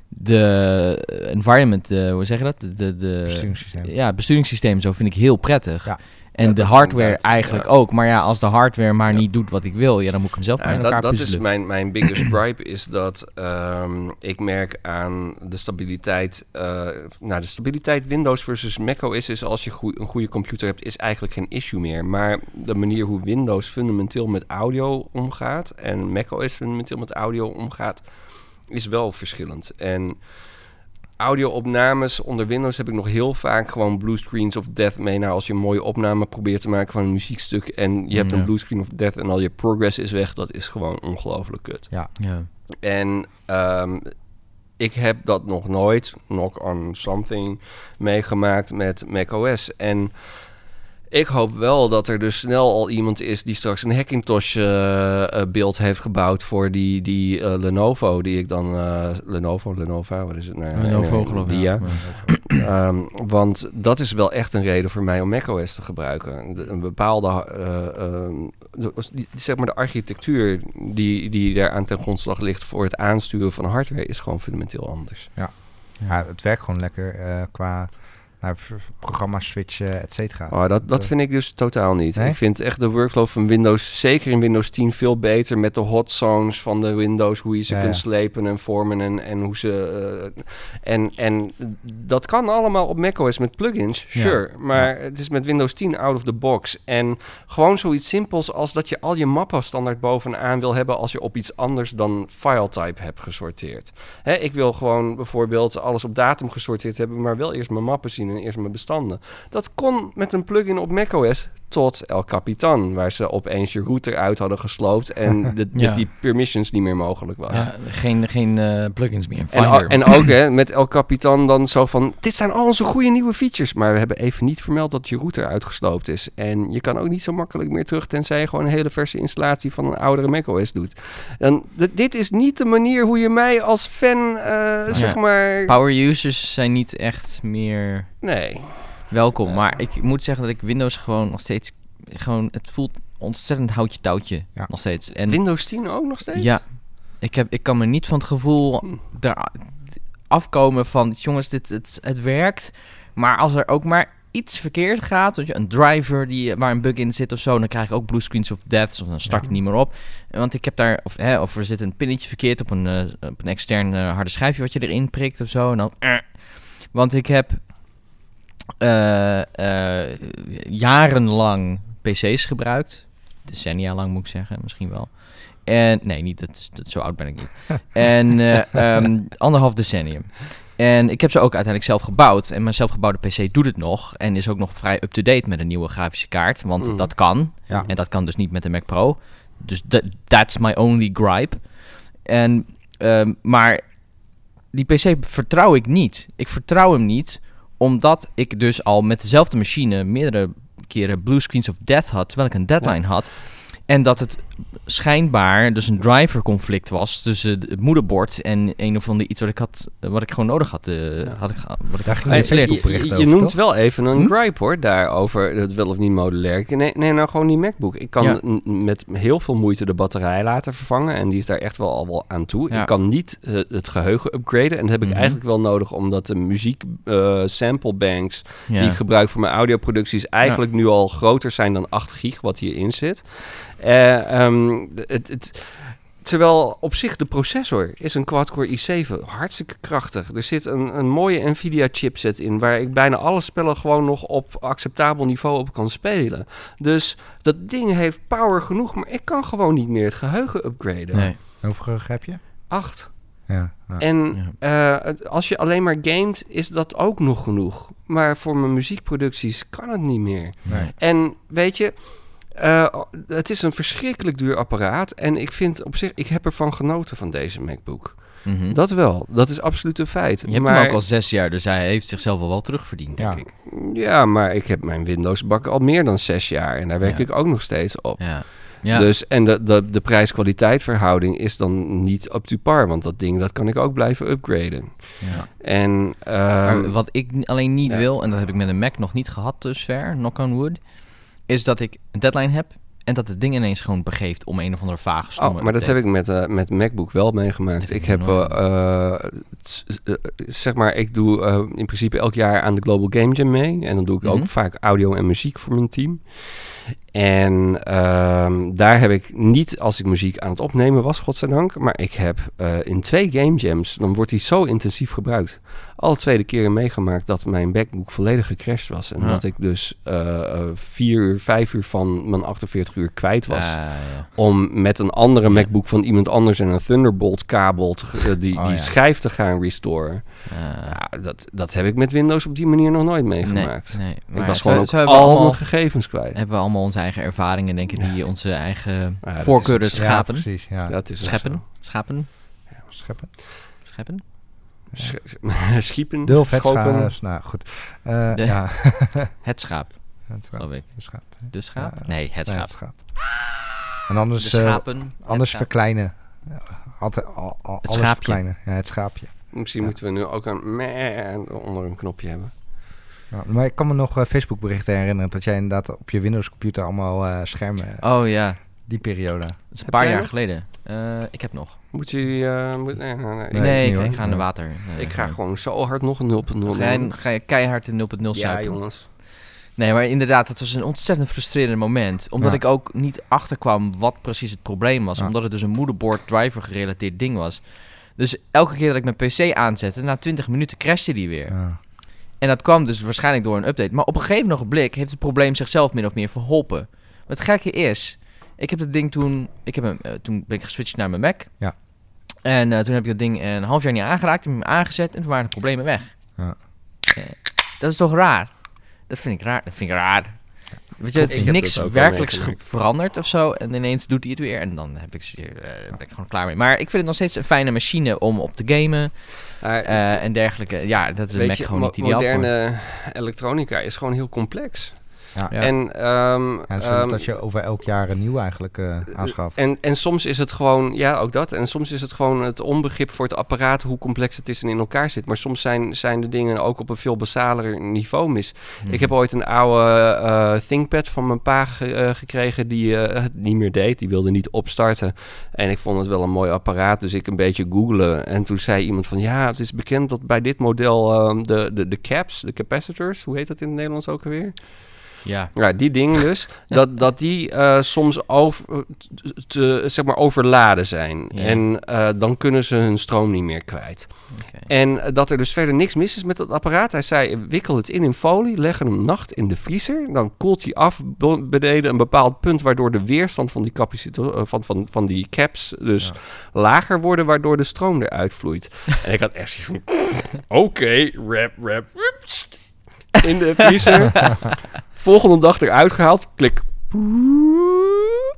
de environment, de, hoe zeg je dat? De, de, de, besturingssysteem. ja, het besturingssysteem zo vind ik heel prettig. Ja. En Ja, de hardware eigenlijk ja. ook. Maar ja, als de hardware maar Ja. niet doet wat ik wil, ja, dan moet ik hem zelf maar in dat, elkaar dat is puzzelen. mijn, mijn biggest (coughs) gripe is dat ehm, ik merk aan de stabiliteit. eh, nou, de stabiliteit Windows versus macOS is als je goe- een goede computer hebt, is eigenlijk geen issue meer. Maar de manier hoe Windows fundamenteel met audio omgaat en macOS fundamenteel met audio omgaat, is wel verschillend. En audio-opnames onder Windows heb ik nog heel vaak gewoon blue screens of death mee. Nou, als je een mooie opname probeert te maken van een muziekstuk en je hebt Ja. een blue screen of death en al je progress is weg, dat is gewoon ongelooflijk kut. Ja. En ehm, ik heb dat nog nooit, knock on something, meegemaakt met macOS. En ik hoop wel dat er dus snel al iemand is die straks een Hackintosh eh, eh, beeld heeft gebouwd voor die, die eh, Lenovo, die ik dan... eh, Lenovo, Lenovo, wat is het nou? Lenovo, geloof ik. ja. (clears throat) Ehm, want dat is wel echt een reden voor mij om macOS te gebruiken. De- een bepaalde, eh, ehm, de, zeg maar de architectuur die, die daar aan ten grondslag ligt voor het aansturen van hardware is gewoon fundamenteel anders. Ja, het werkt gewoon lekker eh, qua naar v- programma switchen, et cetera. Oh, dat, dat Eh, vind ik dus totaal niet. Nee? Ik vind echt de workflow van Windows, zeker in Windows 10, veel beter met de hot zones van de Windows. Hoe je ze Ja, kunt ja. slepen en vormen en, en hoe ze... eh, en, en dat kan allemaal op macOS met plugins, Ja. sure. Maar het is met Windows 10 out of the box. En gewoon zoiets simpels als dat je al je mappen standaard bovenaan wil hebben... als je op iets anders dan file type hebt gesorteerd. Hè, ik wil gewoon bijvoorbeeld alles op datum gesorteerd hebben... maar wel eerst mijn mappen zien zien en eerst mijn bestanden. Dat kon met een plugin op macOS tot El Capitan, waar ze opeens je router uit hadden gesloopt en (laughs) de, Ja. dat die permissions niet meer mogelijk was. Ja, geen geen eh, plugins meer. En, en ook hè, (laughs) met El Capitan dan zo van... Dit zijn al onze goede nieuwe features. Maar we hebben even niet vermeld dat je router uitgesloopt is. En je kan ook niet zo makkelijk meer terug... tenzij je gewoon een hele verse installatie van een oudere macOS doet. En dit is niet de manier hoe je mij als fan, eh, zeg maar... Power users zijn niet echt meer Nee. welkom. Maar ik moet zeggen dat ik Windows gewoon nog steeds... Gewoon, het voelt ontzettend houtje touwtje. Ja. Nog steeds. En Windows 10 ook nog steeds? Ja, ik, heb, ik kan me niet van het gevoel Hm. daar afkomen van... jongens, dit, het, het werkt. Maar als er ook maar iets verkeerd gaat... je, een driver die, waar een bug in zit of zo... dan krijg ik ook blue screens of death. Of dan start Ja. het niet meer op. Want ik heb daar... Of, hè, of er zit een pinnetje verkeerd op een, eh, op een extern eh, harde schijfje... wat je erin prikt of zo. En dan... eh. Want ik heb... eh, eh, jarenlang PC's gebruikt. Decennia lang moet ik zeggen, misschien wel. En nee, niet dat, dat zo oud ben ik niet. (laughs) en eh, ehm, anderhalf decennium. En ik heb ze ook uiteindelijk zelf gebouwd. En mijn zelfgebouwde PC doet het nog. En is ook nog vrij up-to-date met een nieuwe grafische kaart. Want Mm. dat kan. Ja. En dat kan dus niet met de Mac Pro. Dus that, that's my only gripe. En, ehm, maar die PC vertrouw ik niet. Ik vertrouw hem niet, omdat ik dus al met dezelfde machine meerdere keren blue screens of death had, terwijl ik een deadline had. En dat het schijnbaar dus een driver conflict was tussen het moederbord en een of ander iets wat ik had, wat ik gewoon nodig had, eh, Ja. had ik, wat ik Daar ging het je, je over, noemt toch? wel even een Hm? gripe hoor, daarover het wel of niet modulair. Nee, nee, nou gewoon die MacBook. Ik kan Ja. met heel veel moeite de batterij laten vervangen en die is daar echt wel al wel aan toe. Ja. Ik kan niet eh, het geheugen upgraden en dat heb ik Mhm. eigenlijk wel nodig omdat de muziek eh, sample banks die ik gebruik voor mijn audioproducties eigenlijk nu al groter zijn dan 8 gig wat hierin zit. De- het, het, terwijl op zich de processor is een quad-core i7 hartstikke krachtig. Er zit een, een mooie Nvidia chipset in waar ik bijna alle spellen gewoon nog op acceptabel niveau op kan spelen. Dus dat ding heeft power genoeg, maar ik kan gewoon niet meer het geheugen upgraden. Nee. Hoeveel heb je? 8. Ja. ja. En eh, als je alleen maar gamet, is dat ook nog genoeg. Maar voor mijn muziekproducties kan het niet meer. Nee. En weet je, eh, het is een verschrikkelijk duur apparaat. En ik vind op zich, ik heb ervan genoten van deze MacBook. Mhm. Dat wel, dat is absoluut een feit. Je hebt maar, hem ook al zes jaar, dus hij heeft zichzelf al wel terugverdiend, denk Ja. ik. Ja, maar ik heb mijn Windows-bak al meer dan zes jaar. En daar werk Ja. ik ook nog steeds op. Ja. Ja. Dus, en de, de, de prijs-kwaliteit verhouding is dan niet up to par. Want dat ding, dat kan ik ook blijven upgraden. ja. En, Maar ehm, wat ik alleen niet ja. wil, en dat heb ik met een Mac nog niet gehad dusver, knock on wood, is dat ik een deadline heb en dat het ding ineens gewoon begeeft om een of andere vage stomme Oh, maar dat heb ik met, eh, met MacBook wel meegemaakt. Ik heb, eh, eh, zeg maar, ik doe in principe elk jaar aan de Global Game Jam mee. En dan doe ik Mhm. ook vaak audio en muziek voor mijn team. En ehm, daar heb ik niet, als ik muziek aan het opnemen was, godzijdank, maar ik heb in twee game jams, dan wordt die zo intensief gebruikt. Alle tweede keren meegemaakt dat mijn MacBook volledig gecrashed was. En Ja. dat ik dus eh, eh, vier uur, vijf uur van mijn 48 uur kwijt was ja. om met een andere. MacBook van iemand anders en een Thunderbolt kabel te, eh, die, Oh, die ja. schijf te gaan restoren. Ja, dat, dat heb ik met Windows op die manier nog nooit meegemaakt. Nee, nee. Ik was gewoon ook al allemaal, mijn gegevens kwijt. hebben we allemaal onze eigen ervaringen, denk ik, die onze eigen voorkeuren schapen. precies. Ja. Dat is scheppen, schapen, Scheppen. scheppen. Sch- (laughs) Schiepen, Dulf, het schaap. Nou, goed. Eh, De- ja. (laughs) Het schaap, (laughs) het schaap. ik. Het schaap. De schaap? Ja. Nee, het Nee, schaap. En anders, De eh, schapen. anders schaap. verkleinen. Ja, Altijd, al, al, Het schaapje. verkleinen. Ja, het schaapje. Misschien moeten we nu ook een meh onder een knopje hebben. Ja, maar ik kan me nog eh, Facebook berichten herinneren dat jij inderdaad op je Windows computer allemaal schermen, Oh ja, die periode. dat is een Heb paar jaar nog? geleden. Eh, ik heb nog. Moet je... eh, moet, nee, nee, nee. Nee, Ik- Nee, ga in de water. Nee, ik ga nee. gewoon zo hard nog een 0.0 Ga je, ga je keihard in 0.0 Ja, jongens. Nee, maar inderdaad, het was een ontzettend frustrerend moment. Omdat Ja. ik ook niet achterkwam wat precies het probleem was. Ja. Omdat het dus een moederboard driver gerelateerd ding was. Dus elke keer dat ik mijn PC aanzette, na 20 minuten crashte die weer. Ja. En dat kwam dus waarschijnlijk door een update. Maar op een gegeven ogenblik heeft het probleem zichzelf min of meer verholpen. Wat het gekke is, ik heb het ding toen... Ik heb hem, eh, toen ben ik geswitcht naar mijn Mac. Ja. En eh, toen heb ik dat ding een half jaar niet aangeraakt. Heb ik hem aangezet en toen waren de problemen weg. Ja. Eh, Dat is toch raar? Dat vind ik raar. Dat vind ik raar. Weet je, het is Ik niks dat werkelijks veranderd of zo. En ineens doet hij het weer. En dan heb ik, eh, ben ik gewoon klaar mee. Maar ik vind het nog steeds een fijne machine om op te gamen. Maar, eh, en dergelijke. Ja, dat is een Mac gewoon niet ideaal voor. moderne elektronica is gewoon heel complex. Ja. En, ehm, Ja, het is ehm, dat je over elk jaar een nieuw eigenlijk eh aanschaft. En, en soms is het gewoon, ja, ook dat. En soms is het gewoon het onbegrip voor het apparaat, hoe complex het is en in elkaar zit. Maar soms zijn, zijn de dingen ook op een veel basaler niveau mis. Mhm. Ik heb ooit een oude eh, ThinkPad van mijn pa ge- eh, gekregen die eh, het niet meer deed. Die wilde niet opstarten. En ik vond het wel een mooi apparaat, dus ik een beetje googelen. En toen zei iemand van, ja, het is bekend dat bij dit model ehm, de, de, de caps, de capacitors, hoe heet dat in het Nederlands ook alweer? Ja. Ja, die dingen dus. (laughs) dat, dat die eh, soms over, te, zeg maar overladen zijn. Ja. En eh, dan kunnen ze hun stroom niet meer kwijt. En dat er dus verder niks mis is met dat apparaat. Hij zei, wikkel het in in folie, leg hem nacht in de vriezer. Dan koelt hij af beneden een bepaald punt... waardoor de weerstand van die, eh, van, van, van die caps dus Ja. lager worden... waardoor de stroom eruit vloeit. (laughs) en ik had echt zoiets van... Oké, rap, rap, rap. In de vriezer. (laughs) Volgende dag eruit gehaald. Klik.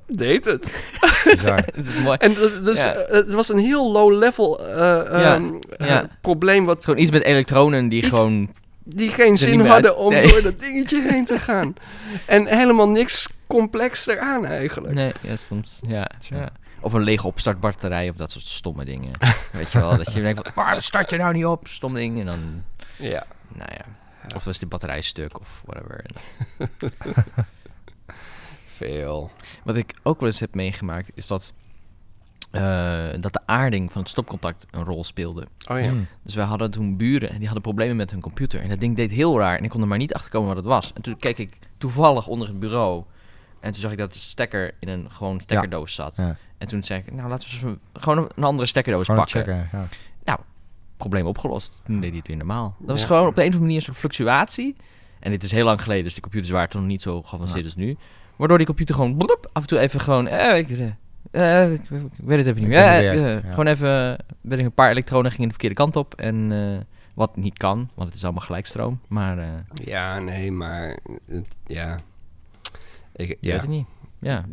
Deed het. Bizar. (laughs) Het is mooi. En dat- dus, Ja. eh, het was een heel low level eh, Ja, ehm, eh, probleem... wat gewoon iets met elektronen die Iets- gewoon... die geen zin hadden om nee. door dat dingetje heen te gaan. En helemaal niks complex eraan eigenlijk. Nee, ja, soms. Ja, ja. Of een lege opstartbatterij of dat soort stomme dingen. Weet je wel, dat je denkt, van, waarom start je nou niet op? Stom ding. En dan, Ja. nou ja. Of was die batterij stuk of whatever. (laughs) Veel. Wat ik ook wel eens heb meegemaakt, is dat, eh, dat de aarding van het stopcontact een rol speelde. Oh ja. Hmm. Dus wij hadden toen buren en die hadden problemen met hun computer. En dat ding deed heel raar en ik kon er maar niet achter komen wat het was. En toen keek ik toevallig onder het bureau. En toen zag ik dat de stekker in een gewoon stekkerdoos zat. Ja. En toen zei ik, nou laten we gewoon een- een andere stekkerdoos Gewoon pakken. checken. Ja. Probleem opgelost. Toen deed hij het weer normaal. Dat was gewoon op de een of andere manier een soort fluctuatie. En dit is heel lang geleden, dus de computers waren toen nog niet zo geavanceerd als nu. Waardoor die computer gewoon blop, af en toe even gewoon... Eh, ik, eh, eh, ik, weet het even niet meer. er Eh, eh. Gewoon even... Ben ik een paar elektronen gingen de verkeerde kant op. En wat niet kan, want het is allemaal gelijkstroom. Maar Ja, nee, maar... het- ja. Ik, ja. weet het niet. Ja.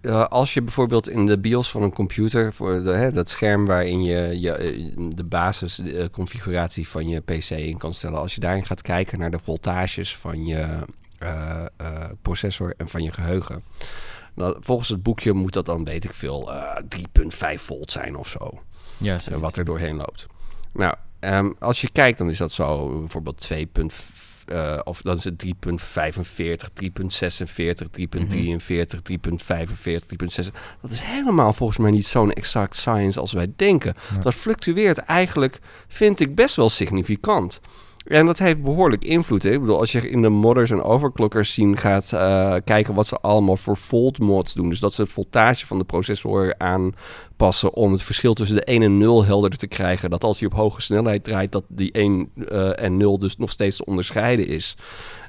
Eh, als je bijvoorbeeld in de BIOS van een computer, voor de, hè, dat scherm waarin je, je eh, de basisconfiguratie van je PC in kan stellen, als je daarin gaat kijken naar de voltages van je eh, eh, processor en van je geheugen. Nou, volgens het boekje moet dat dan, weet ik veel, eh 3,5 volt zijn of zo. Ja, eh, wat er doorheen loopt. Nou, ehm, als je kijkt, dan is dat zo bijvoorbeeld 2. Eh, of dan is het 3.45, 3.46, 3.43, 3.45, 3.6. Dat is helemaal volgens mij niet zo'n exact science als wij denken. Ja. Dat fluctueert eigenlijk, vind ik, best wel significant. En dat heeft behoorlijk invloed. Hè? Ik bedoel, als je in de modders en overclockers zien gaat eh, kijken wat ze allemaal voor volt mods doen. Dus dat ze het voltage van de processor aanpassen om het verschil tussen de 1 en 0 helderder te krijgen. Dat als hij op hoge snelheid draait, dat die 1 eh, en 0 dus nog steeds te onderscheiden is.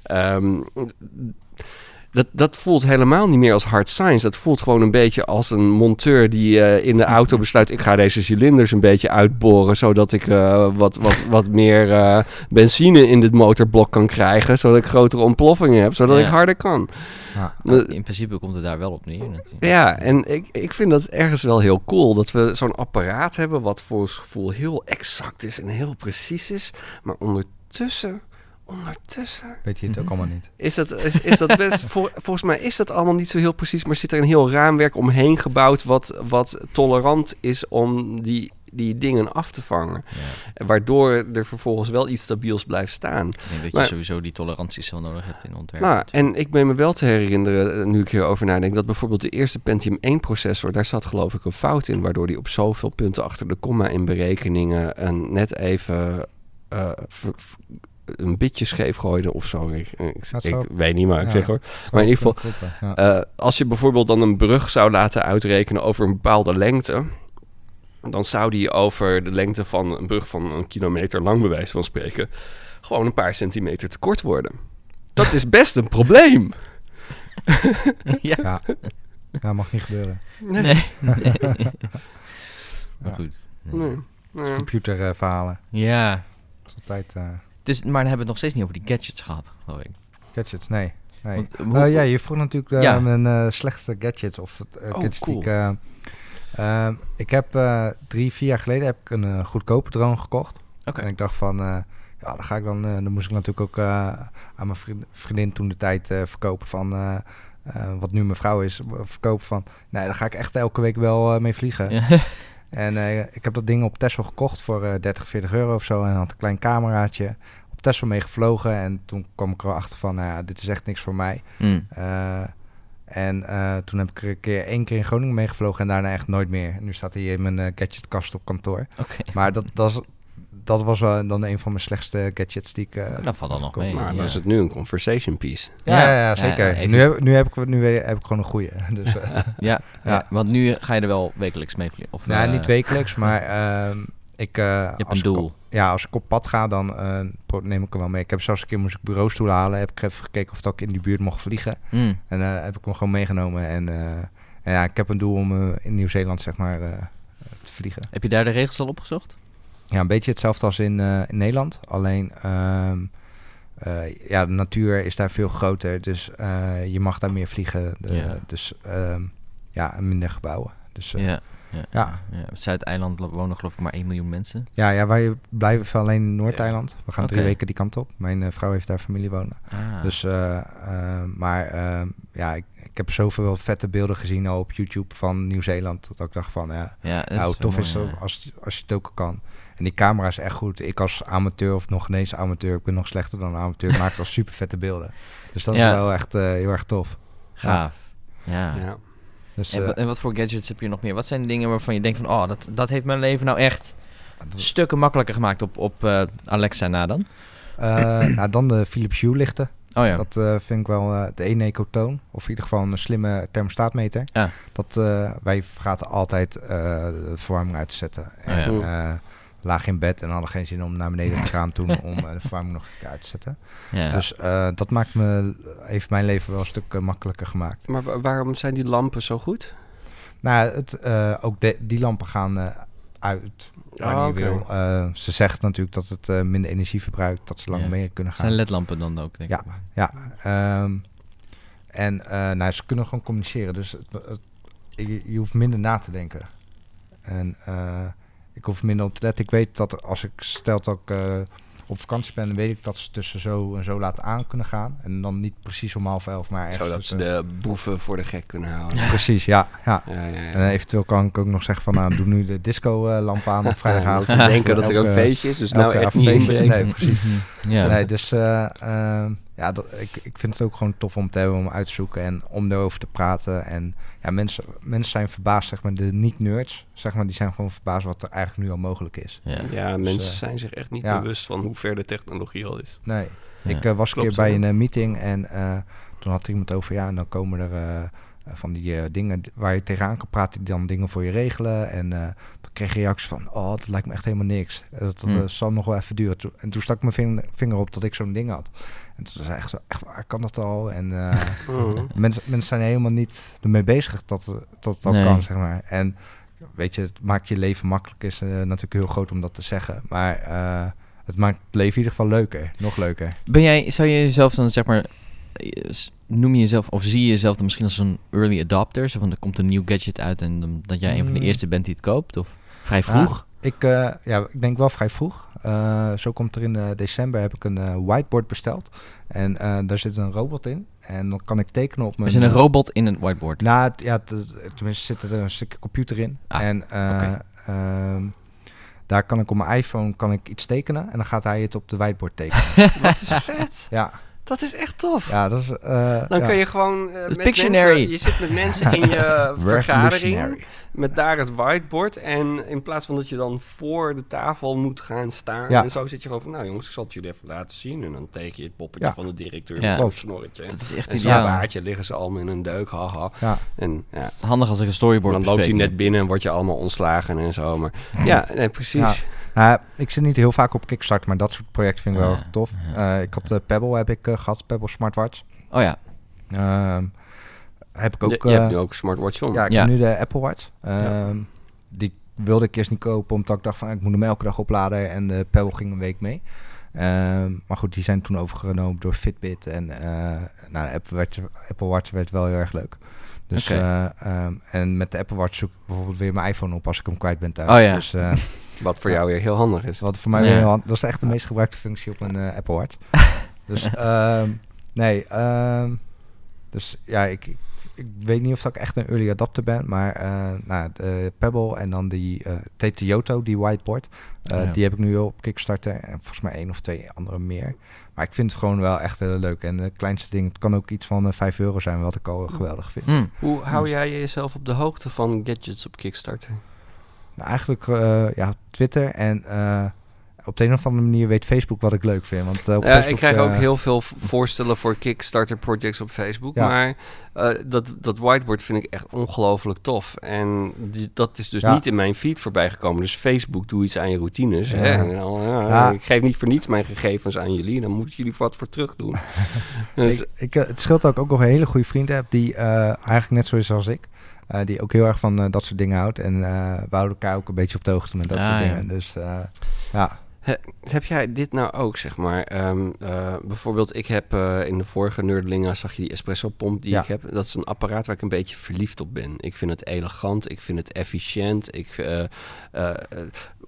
Ehm, dat, dat voelt helemaal niet meer als hard science. Dat voelt gewoon een beetje als een monteur die eh, in de auto (laughs) besluit... ik ga deze cilinders een beetje uitboren... zodat ik eh, wat, wat, wat meer eh, benzine in dit motorblok kan krijgen... zodat ik grotere ontploffingen heb, zodat Ja. ik harder kan. Ja. Nou, in principe komt het daar wel op neer natuurlijk. Ja, en ik, ik vind dat ergens wel heel cool... dat we zo'n apparaat hebben... wat voor ons gevoel heel exact is en heel precies is... maar ondertussen... Ondertussen Weet je het ook allemaal niet. is dat, is, is dat best, (laughs) vol- volgens mij is dat allemaal niet zo heel precies, maar zit er een heel raamwerk omheen gebouwd wat, wat tolerant is om die, die dingen af te vangen. Ja. Waardoor er vervolgens wel iets stabiels blijft staan. Ik denk dat je sowieso die toleranties wel nodig hebt in ontwerp. Nou, en ik ben me wel te herinneren, eh, nu ik hierover nadenk, dat bijvoorbeeld de eerste Pentium 1 processor, daar zat geloof ik een fout in, waardoor die op zoveel punten achter de komma in berekeningen en net even eh, ver- ver- een bitje scheef gooide of zo. Ik, ik, weet niet, maar ik ja. zeg hoor. Maar in ieder geval. Eh, als je bijvoorbeeld dan een brug zou laten uitrekenen over een bepaalde lengte, dan zou die over de lengte van een brug van een kilometer lang, bij wijze van spreken, gewoon een paar centimeter te kort worden. Dat is best een probleem. (laughs) ja. ja. mag niet gebeuren. Nee. nee. (laughs) maar Ja. goed. Nee. Nee. Computerverhalen. Ja. Dat is altijd... eh, Dus, maar dan hebben we het nog steeds niet over die gadgets gehad, geloof ik. Gadgets, nee. nee. Want, Eh, hoe- ja, je vroeg natuurlijk Ja. mijn eh, slechtste gadgets. Of het, eh, Oh, gadgets die cool. ik, eh, ehm, ik heb drie, vier jaar geleden heb ik een goedkope drone gekocht. Oké. En ik dacht van, ja, dan ga ik dan, dan moest ik natuurlijk ook aan mijn vriend- vriendin toen de tijd verkopen van, wat nu mijn vrouw is, verkopen van, nee, daar ga ik echt elke week wel mee vliegen. Ja. (laughs) En eh, ik heb dat ding op Tesla gekocht voor eh 30, 40 euro of zo. En had een klein cameraatje. Op Tesla mee gevlogen. En toen kwam ik er wel achter van, nou ja, dit is echt niks voor mij. Mm. Eh, en eh, toen heb ik er een keer één keer in Groningen meegevlogen en daarna echt nooit meer. En nu staat hij in mijn eh, gadgetkast op kantoor. Maar dat, dat, is, dat was wel dan een van mijn slechtste gadgets die ik... eh, Dat valt dan nog mee. Maar ja. dan is het nu een conversation piece. ja, ja, Ja, ja, ja, zeker. nu, heb, nu, heb ik, nu weer- heb ik gewoon een goeie. (laughs) Dus, eh, (laughs) Ja, ja. Ja. want nu ga je er wel wekelijks mee vliegen. Of, nou, eh, niet wekelijks, maar ehm, ik... eh, Je hebt als een ik doel. op- ja, als ik op pad ga, dan eh, neem ik hem wel mee. Ik heb zelfs een keer moest ik bureaustoelen halen. Heb ik even gekeken of dat ik in die buurt mocht vliegen. Mm. En eh, heb ik hem gewoon meegenomen. En, eh, en ja, ik heb een doel om in Nieuw-Zeeland, zeg maar, eh, te vliegen. Heb je daar de regels al opgezocht? Ja, een beetje hetzelfde als in, eh, in Nederland. Alleen, ehm, eh, ja, de natuur is daar veel groter. Dus eh, je mag daar meer vliegen. De- Ja. Dus ehm, ja, minder gebouwen. Dus ja. Ja. ja. ja. Op Zuid-eiland wonen geloof ik maar 1 miljoen mensen. ja, ja, wij blijven alleen in Noord-Eiland. We gaan drie weken die kant op. Mijn vrouw heeft daar familie wonen. Ah. Dus, maar ehm, ja, ik, ik heb zoveel vette beelden gezien al op YouTube van Nieuw-Zeeland. Dat ik dacht van, ja, ja, nou, tof is mooi, ja. als, als je het ook kan. En die camera is echt goed. Ik als amateur of nog ineens amateur, ik ben nog slechter dan een amateur, maak al super vette beelden. Dus dat Ja. is wel echt eh, heel erg tof. Gaaf. Ja. Ja. Dus, En, eh, wat, en wat voor gadgets heb je nog meer? Wat zijn de dingen waarvan je denkt van... Oh, dat, dat heeft mijn leven nou echt dat- stukken makkelijker gemaakt op, op eh, Alexa na dan? eh, (clears throat) nou, dan de Philips Hue lichten. Oh ja. Dat eh, vind ik wel eh, de Eneco-toon. Of in ieder geval een slimme thermostaatmeter. Ja. Dat, eh, wij vergaten altijd eh, de verwarming uit te zetten. En, Oh ja. Lagen in bed en hadden geen zin om naar beneden te gaan toen (laughs) om eh, de verwarming nog een keer uit te zetten. ja. Dus eh, dat maakt me, heeft mijn leven wel een stuk eh, makkelijker gemaakt. Maar wa- waarom zijn die lampen zo goed? Nou, het, eh, ook de- die lampen gaan eh, uit oké. wil. Eh, ze zegt natuurlijk dat het eh, minder energie verbruikt, dat ze langer Ja. mee kunnen gaan. zijn ledlampen dan ook, denk Ja. ik. Ja, ehm, en eh, nou, ze kunnen gewoon communiceren. Dus het, het- je, je hoeft minder na te denken. En eh, ik hoef minder op te letten. Ik weet dat als ik stel dat ik eh, op vakantie ben, dan weet ik dat ze tussen zo en zo laten aan kunnen gaan. En dan niet precies om half elf, maar ergens Zodat ze de boeven voor de gek kunnen houden. (laughs) Precies, ja. ja. Ja, ja, ja. En eh, eventueel kan ik ook nog zeggen van, nou, doe nu de disco-lamp aan op (laughs) vrijdagavond. ze denken (laughs) dat er feestje is, dus nou echt niet inbreken. Nee, precies. Ja. Nee, dus eh, ehm, ja, dat, ik, ik vind het ook gewoon tof om te hebben, om uit te zoeken en om erover te praten. En ja, mensen, mensen zijn verbaasd, zeg maar, de niet-nerds, zeg maar, die zijn gewoon verbaasd wat er eigenlijk nu al mogelijk is. Ja. Ja, mensen eh, zijn zich echt niet ja. bewust van hoe ver de technologie al is. Nee, Ja. ik eh, was een keer bij een eh, meeting en eh, toen had iemand over, ja, en dan komen er van die eh, dingen waar je tegenaan kan praten, die dan dingen voor je regelen. En eh, toen kreeg je reacties van, oh, dat lijkt me echt helemaal niks. Eh, Dat, dat Hm. eh, zal nog wel even duren. En toen stak ik mijn ving- vinger op dat ik zo'n ding had. En toen zei ik echt zo, echt waar, kan dat al? En eh, Mhm. (laughs) mensen, mensen zijn helemaal niet ermee bezig dat, dat het al Nee. kan, zeg maar. En weet je, het maakt je leven makkelijk, is eh, natuurlijk heel groot om dat te zeggen. Maar eh, het maakt het leven in ieder geval leuker, nog leuker. Ben jij, zou je jezelf dan zeg maar, eh, noem je jezelf, of zie je jezelf dan misschien als een early adopter? Zo van, er komt een nieuw gadget uit en dan, dat jij een van de Mm. eerste bent die het koopt? Of vrij vroeg? Ik, eh, ja, ik denk wel vrij vroeg. Eh, zo komt er in eh, december heb ik een eh, whiteboard besteld. En eh, daar zit een robot in. En dan kan ik tekenen op mijn... er zit een robot in het whiteboard. Nou, het- ja, tenminste zit er een stukje computer in. Ah, en eh, ehm, daar kan ik op mijn iPhone kan ik iets tekenen. En dan gaat hij het op de whiteboard tekenen. (laughs) Wat is vet. ja, Dat is echt tof. ja, dat is... eh, Dan ja. kun je gewoon eh, met Pictionary. mensen... Je zit met mensen in je (laughs) vergadering met daar het whiteboard. En in plaats van dat je dan voor de tafel moet gaan staan. Ja. En zo zit je gewoon van, nou jongens, ik zal het jullie even laten zien. En dan teken je het poppetje Ja. van de directeur Ja. met zo'n snorretje. Dat is echt En zo'n ideaal. baardje liggen ze allemaal in een deuk, haha. Ja. En ja, Het is handig als ik een storyboard dan loopt hij net binnen en word je allemaal ontslagen en zo. Maar ja, nee, precies. Ja. Nou, ik zit niet heel vaak op Kickstarter, maar dat soort projecten vind ik wel tof. ja. Eh, ik had Pebble heb ik gehad, Pebble Smartwatch. Oh ja, Ehm, heb ik ook... je, je hebt eh, nu ook een smartwatch om. Ja, ik Ja. heb nu de Apple Watch. Ehm, Die wilde ik eerst niet kopen, omdat ik dacht van ik moet hem elke dag opladen. En de Pebble ging een week mee. Ehm, maar goed, die zijn toen overgenomen door Fitbit. En eh nou, de Apple Watch, Apple Watch werd wel heel erg leuk. Dus, Oké. eh, ehm, en met de Apple Watch zoek ik bijvoorbeeld weer mijn iPhone op als ik hem kwijt ben thuis. Oh ja. Dus eh, (laughs) Wat voor jou weer heel handig is. wat voor mij Ja. weer heel hand- Dat is echt de meest gebruikte functie op een Apple Watch. (laughs) dus ehm, nee, ehm, dus ja, ik, ik, ik weet niet of dat ik echt een early adapter ben, maar eh, nou, de Pebble en dan die eh TT Yoto, die whiteboard, eh, Ja. die heb ik nu op Kickstarter en volgens mij één of twee andere meer. Maar ik vind het gewoon wel echt heel leuk en het kleinste ding, het kan ook iets van eh 5 euro zijn, wat ik al geweldig vind. Hm. Hoe hou jij jezelf op de hoogte van gadgets op Kickstarter? Nou, eigenlijk eh, ja, Twitter en eh, op de een of andere manier weet Facebook wat ik leuk vind. Want, eh, Ja, Facebook, ik krijg ook eh, heel veel voorstellen voor Kickstarter projects op Facebook. Ja. Maar eh, dat, dat whiteboard vind ik echt ongelooflijk tof. En die, dat is dus Ja. niet in mijn feed voorbij gekomen. Dus Facebook, doe iets aan je routines. Ja. Hè? En dan, ja, Ja. Ik geef niet voor niets mijn gegevens aan jullie. Dan moeten jullie wat voor terug doen. (laughs) dus, Ik, ik, het scheelt ik ook nog een hele goede vriend heb die eigenlijk net zo is als ik. Die ook heel erg van dat soort dingen houdt. En we houden elkaar ook een beetje op de hoogte met dat Ah, soort ja. dingen. Dus eh, heb jij dit nou ook, zeg maar? Ehm, eh, bijvoorbeeld, ik heb eh, in de vorige Nerdlinga zag je die espresso pomp die Ja. ik heb. Dat is een apparaat waar ik een beetje verliefd op ben. Ik vind het elegant, ik vind het efficiënt. Ik, eh,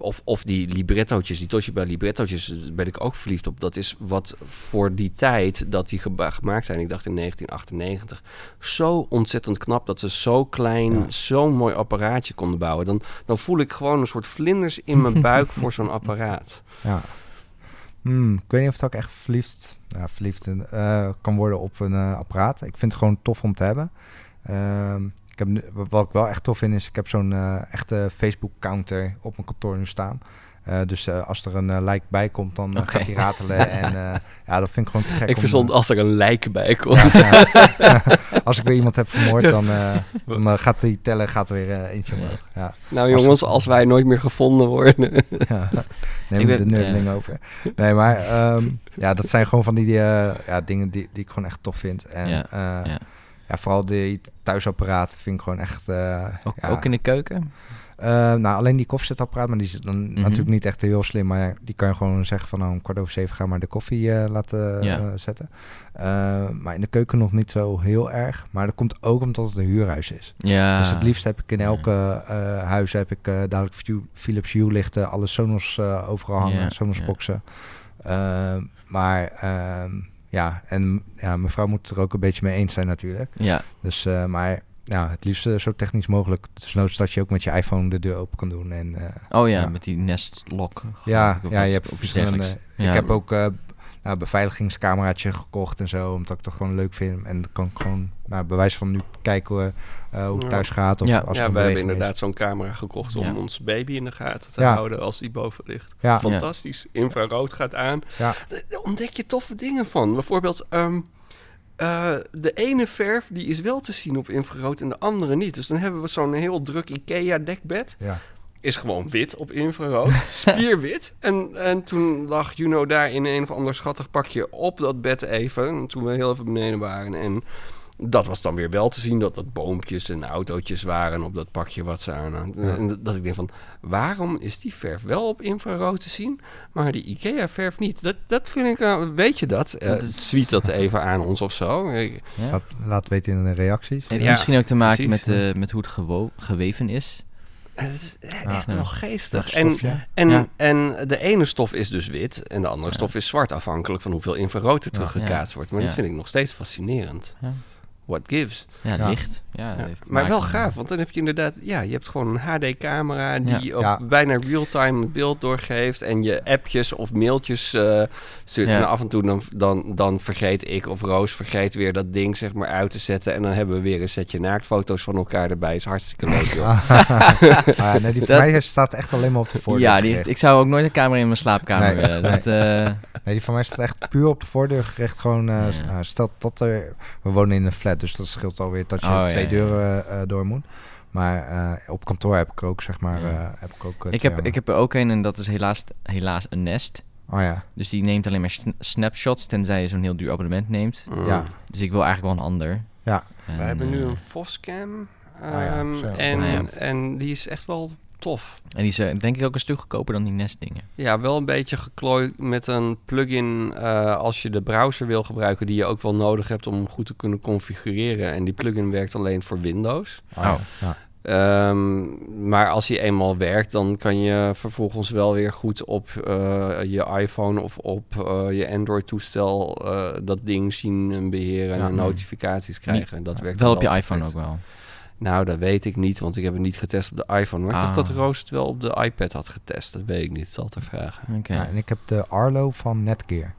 of, of die librettootjes, die Toshiba librettootjes, daar ben ik ook verliefd op. Dat is wat voor die tijd dat die gemaakt zijn, ik dacht in 1998, zo ontzettend knap dat ze zo klein, Ja. zo'n mooi apparaatje konden bouwen. Dan, dan voel ik gewoon een soort vlinders in mijn (laughs) buik voor zo'n apparaat. ja. Hmm, ik weet niet of dat ik echt verliefd, ja, verliefd eh, kan worden op een eh, apparaat. Ik vind het gewoon tof om te hebben. Ehm, heb wat ik wel echt tof vind is, ik heb zo'n eh, echte Facebook counter op mijn kantoor nu staan. Eh, dus eh, als er een eh, like bij komt, dan Oké. gaat hij ratelen. (laughs) en eh, ja, dat vind ik gewoon te gek. Ik om, verzond als er een lijk bij komt. Ja, ja. (laughs) Als ik weer iemand heb vermoord, dan, dan gaat die tellen gaat er weer eentje omhoog. Ja, Nou jongens, als wij nooit meer gevonden worden. (laughs) ja. Neem Ik de nerdling ja. over. Nee, maar ehm, ja, dat zijn gewoon van die eh, ja, dingen die, die ik gewoon echt tof vind. En Ja, ja, vooral die thuisapparaten vind ik gewoon echt... eh, Ook, ja. ook in de keuken? Eh, nou, alleen die koffiezetapparaat, maar die is dan Mhm. natuurlijk niet echt heel slim. Maar die kan je gewoon zeggen van nou, om kwart over zeven ga maar de koffie eh, laten Ja. zetten. Maar in de keuken nog niet zo heel erg. Maar dat komt ook omdat het een huurhuis is. Ja. Dus het liefst heb ik in elke huis heb ik dadelijk Philips Hue lichten, alle Sonos overal hangen, Sonos boxen. Maar ehm, ja, en ja, mevrouw moet er ook een beetje mee eens zijn natuurlijk. Ja, Dus, eh, maar ja, het liefst eh, zo technisch mogelijk. Dus noods dat je ook met je iPhone de deur open kan doen. En, eh, oh ja, Ja. met die Nest Lock. ja, ja, je hebt verschillende. Ik heb ook nou, beveiligingscameraatje gekocht en zo, omdat ik dat gewoon leuk vind. En dan kan ik gewoon nou, bij wijze van nu kijken eh, hoe het thuis gaat. Of Ja. als er ja, we hebben inderdaad zo'n camera gekocht om Ja. ons baby in de gaten te Ja. houden als die boven ligt. Ja, Fantastisch. Infrarood gaat aan. Ja. Daar ontdek je toffe dingen van. Bijvoorbeeld, ehm, eh, de ene verf die is wel te zien op infrarood en de andere niet. Dus dan hebben we zo'n heel druk IKEA dekbed. ja. Is gewoon wit op infrarood. (laughs) Spierwit. En, en toen lag Juno daar in een of ander schattig pakje op dat bed even. Toen we heel even beneden waren. En dat was dan weer wel te zien dat dat boompjes en autootjes waren op dat pakje wat ze aan. En dat- ik denk van, waarom is die verf wel op infrarood te zien, maar die IKEA-verf niet? Dat, dat vind ik, uh, weet je dat? Uh, Dat is- Tweet dat even aan ons of zo. Ja. Laat, laat weten in de reacties. Heeft Ja, misschien ook te maken met, eh, met hoe het gewo- geweven is. Het is echt Ja. wel geestig. En, stofje. en, Ja. en de ene stof is dus wit en de andere stof is zwart, afhankelijk van hoeveel infrarood er teruggekaatst wordt. Maar dat vind ik nog steeds fascinerend. Ja. What gives. Ja, Ja. licht. Ja, maar wel gaaf, want dan heb je inderdaad, ja, je hebt gewoon een HD-camera die Ja. op Ja. bijna real-time het beeld doorgeeft en je appjes of mailtjes eh stuurt. Ja. En af en toe dan, dan, dan vergeet ik of Roos vergeet weer dat ding zeg maar uit te zetten en dan hebben we weer een setje naaktfoto's van elkaar erbij. Is hartstikke leuk, joh. (laughs) Ah, ja, nee, die (laughs) van Dat- mij staat echt alleen maar op de voordeur. Ja, die, ik zou ook nooit een camera in mijn slaapkamer Nee, willen. nee. Dat, eh, Nee, die van mij staat echt puur op de voordeur gericht. Gewoon, eh, nou, stel dat er... We wonen in een flat, dus dat scheelt alweer dat je Oh, twee ja, deuren eh, door moet. Maar eh, op kantoor heb ik ook, zeg maar... Ja. eh, heb ik ook, eh, ik, heb, ik heb er ook een en dat is helaas, helaas een Nest. Oh ja, Dus die neemt alleen maar sn- snapshots, tenzij je zo'n heel duur abonnement neemt. Mm. ja. Dus ik wil eigenlijk wel een ander. Ja. En, We hebben nu eh, een Foscam. ja, ehm, en, Ah, en die is echt wel tof. En die is eh, denk ik ook een stuk goedkoper dan die Nest dingen. Ja, wel een beetje geklooid met een plugin eh, als je de browser wil gebruiken die je ook wel nodig hebt om goed te kunnen configureren. En die plugin werkt alleen voor Windows. Oh. Ja. Ehm, maar als hij eenmaal werkt, dan kan je vervolgens wel weer goed op eh, je iPhone of op je Android-toestel dat ding zien en beheren Ja. en notificaties krijgen. dat werkt Wel op je iPhone ook wel. Nou, dat weet ik niet, want ik heb het niet getest op de iPhone. Maar ik dacht Ah. dat Roos het wel op de iPad had getest. Dat weet ik niet, zal te vragen. Oké. Ja, en ik heb de Arlo van Netgear.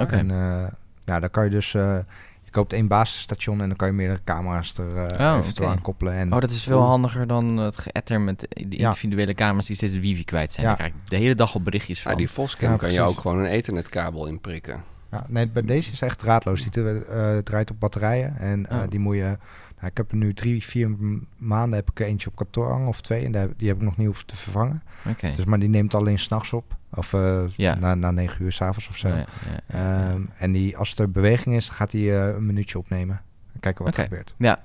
Oké. En eh, ja, daar kan je dus... eh, je koopt één basisstation en dan kan je meerdere camera's er eh, Oh, aan koppelen. En Oh, dat is veel handiger dan het geëtter met de Ja. individuele camera's die steeds de wifi kwijt zijn. Ja. Daar krijg ik de hele dag op berichtjes van. Ja, die Foscam Ja, kan je ook gewoon een ethernetkabel inprikken. Ja, nee, bij deze is echt draadloos. Die eh, draait op batterijen. En eh, Oh. die moet je... Nou, ik heb er nu drie, vier maanden heb ik er eentje op kantoor hangen, of twee. En daar, die heb ik nog niet hoeven te vervangen. Dus, maar die neemt alleen s'nachts op. Of eh, Ja. na, na negen uur s'avonds of zo. Ja. Ehm, en die, als er beweging is, gaat hij een minuutje opnemen. En kijken wat er gebeurt. Ja.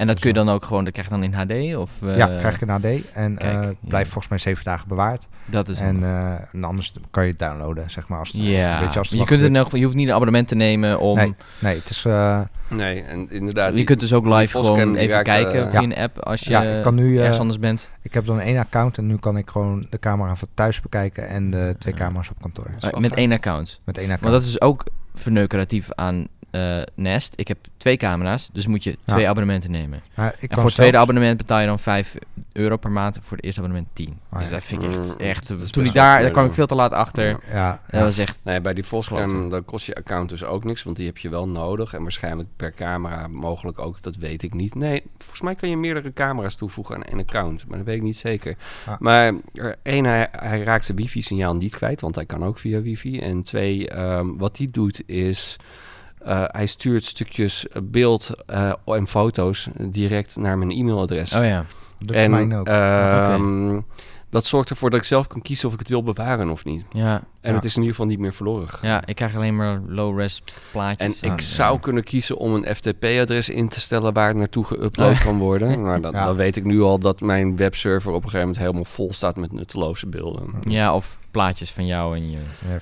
En dat kun je dan ook gewoon, dat krijg je dan in HD? Of, eh, ja, krijg ik een AD. En kijk, eh, ja. blijft volgens mij zeven dagen bewaard. Dat is En, een- eh, en anders kan je het downloaden, zeg maar. Als het, ja, weet je, als er je kunt het in elk geval, je hoeft niet een abonnement te nemen om... Nee, nee, het is... eh, Nee, en inderdaad... je die- kunt dus ook live gewoon even kijken via een app als je ja, ik kan nu... ergens anders bent. ik heb dan één account en nu kan ik gewoon de camera van thuis bekijken en de twee camera's op kantoor. Uh, met één account. Met één account. Want dat is ook verneukeratief aan eh, Nest. Ik heb twee camera's, dus moet je Ja. twee abonnementen nemen. Maar ik En voor het tweede zelfs- abonnement betaal je dan 5 euro per maand. Voor het eerste abonnement 10. Ah, dus ja. dat vind ik echt... Mm, echt dat toen ik daar, daar kwam ik ja. veel te laat achter. Ja. Ja, Dat ja. was echt... Nee, bij die Foscam, Kloten. dan kost je account dus ook niks, want die heb je wel nodig. En waarschijnlijk per camera mogelijk ook, dat weet ik niet. Nee, volgens mij kan je meerdere camera's toevoegen aan één account, maar dat weet ik niet zeker. Maar er, één, hij, hij raakt zijn wifi-signaal niet kwijt, want hij kan ook via wifi. En twee, ehm, wat hij doet is, eh, hij stuurt stukjes eh, beeld eh, en foto's direct naar mijn e-mailadres. Oh ja. Dat en en, ook. ehm, dat zorgt ervoor dat ik zelf kan kiezen of ik het wil bewaren of niet. Ja, En Ja. het is in ieder geval niet meer verloren gegaan. ja, ik krijg alleen maar low-res En plaatjes. ik Ah, zou kunnen kiezen om een FTP-adres in te stellen waar het naartoe geüpload Oh. kan worden. (laughs) Maar dan, Ja. dan weet ik nu al dat mijn webserver op een gegeven moment helemaal vol staat met nutteloze beelden. Ja, of plaatjes van jou en je...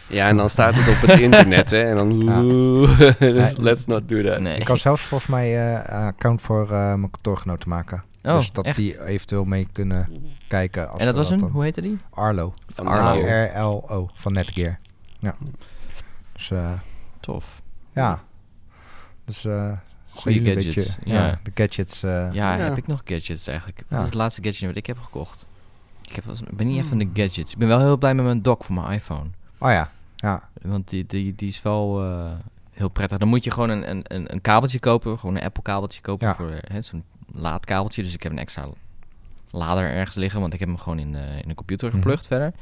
Ja, en dan staat het op het internet, hè. En dan... Ja. (laughs) dus let's not do that. Nee. Ik kan zelfs volgens mij eh, een account voor eh, mijn kantoorgenoten maken. Oh, dus dat echt? die eventueel mee kunnen kijken. Als En dat was een, hoe heette die? Arlo. Arlo. Netgear. A-R-L-O van Netgear. Ja. Dus eh, Tof. ja. Dus eh Goeie jullie een gadgets, beetje, ja. de gadgets. eh, Ja, Ja. heb ik nog gadgets eigenlijk? Wat Ja. is het laatste gadget wat ik heb gekocht? Ik, heb ben niet echt van de gadgets. Ik ben wel heel blij met mijn dock voor mijn iPhone. Oh ja, ja. Want die, die, die is wel eh, heel prettig. Dan moet je gewoon een, een, een, een kabeltje kopen. Gewoon een Apple kabeltje kopen Ja. voor hè, zo'n laadkabeltje. Dus ik heb een extra lader ergens liggen. Want ik heb hem gewoon in de, in de computer Mhm. geplukt verder.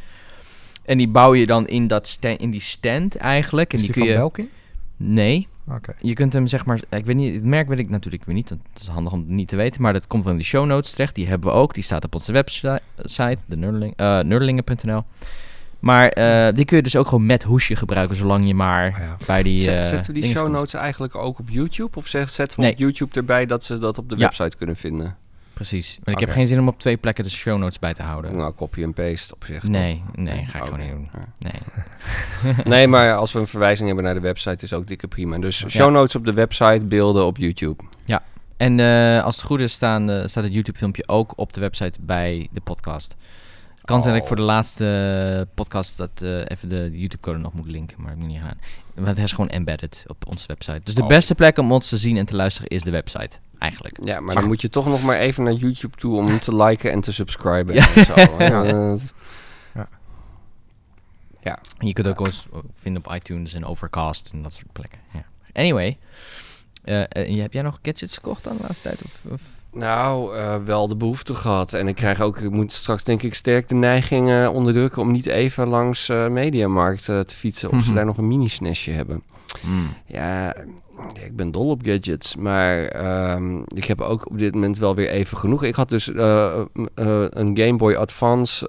En die bouw je dan in, dat sta- in die stand eigenlijk. En Is die, die, kun van je... Belkin? Nee, Oké. je kunt hem zeg maar, ik weet niet, het merk weet ik natuurlijk weer niet, want het is handig om het niet te weten, maar dat komt van de show notes terecht. Die hebben we ook, die staat op onze website, de nerdeling, eh. Maar eh, die kun je dus ook gewoon met hoesje gebruiken, zolang je maar Oh ja. bij die. Zet- eh, zetten we die show komt. notes eigenlijk ook op YouTube? Of zeg- zetten we Nee. op YouTube erbij dat ze dat op de Ja. website kunnen vinden? Precies. Maar ik heb geen zin om op twee plekken de show notes bij te houden. Nou, copy en paste op zich. nee, toch? nee, ga ik gewoon niet doen. Ja. Nee. (laughs) Nee, maar als we een verwijzing hebben naar de website is ook dikke prima. Dus show notes op de website, beelden op YouTube. En eh, als het goed is, staan, eh, staat het YouTube-filmpje ook op de website bij de podcast. Kan zijn dat ik Oh. voor de laatste podcast dat eh, even de YouTube-code nog moet linken, maar dat heb ik niet gedaan. Want het is gewoon embedded op onze website. Dus de Oh. beste plek om ons te zien en te luisteren is de website, eigenlijk. Ja, maar Maar dan goed. moet je toch nog maar even naar YouTube toe om te liken en te subscriben. Ja. En zo. (laughs) Ja. Eh, dat- En je kunt ook ons vinden op iTunes en Overcast en dat soort plekken. Ja. Anyway, eh, eh, heb jij nog gadgets gekocht dan de laatste tijd? Of, of? Nou, eh, wel de behoefte gehad. En ik krijg ook, ik moet straks denk ik sterk de neiging eh, onderdrukken om niet even langs eh Mediamarkt te fietsen of ze Mhm. daar nog een mini-SNESje hebben. Hmm. Ja, ik ben dol op gadgets, maar ehm, ik heb ook op dit moment wel weer even genoeg. Ik had dus een Game Boy Advance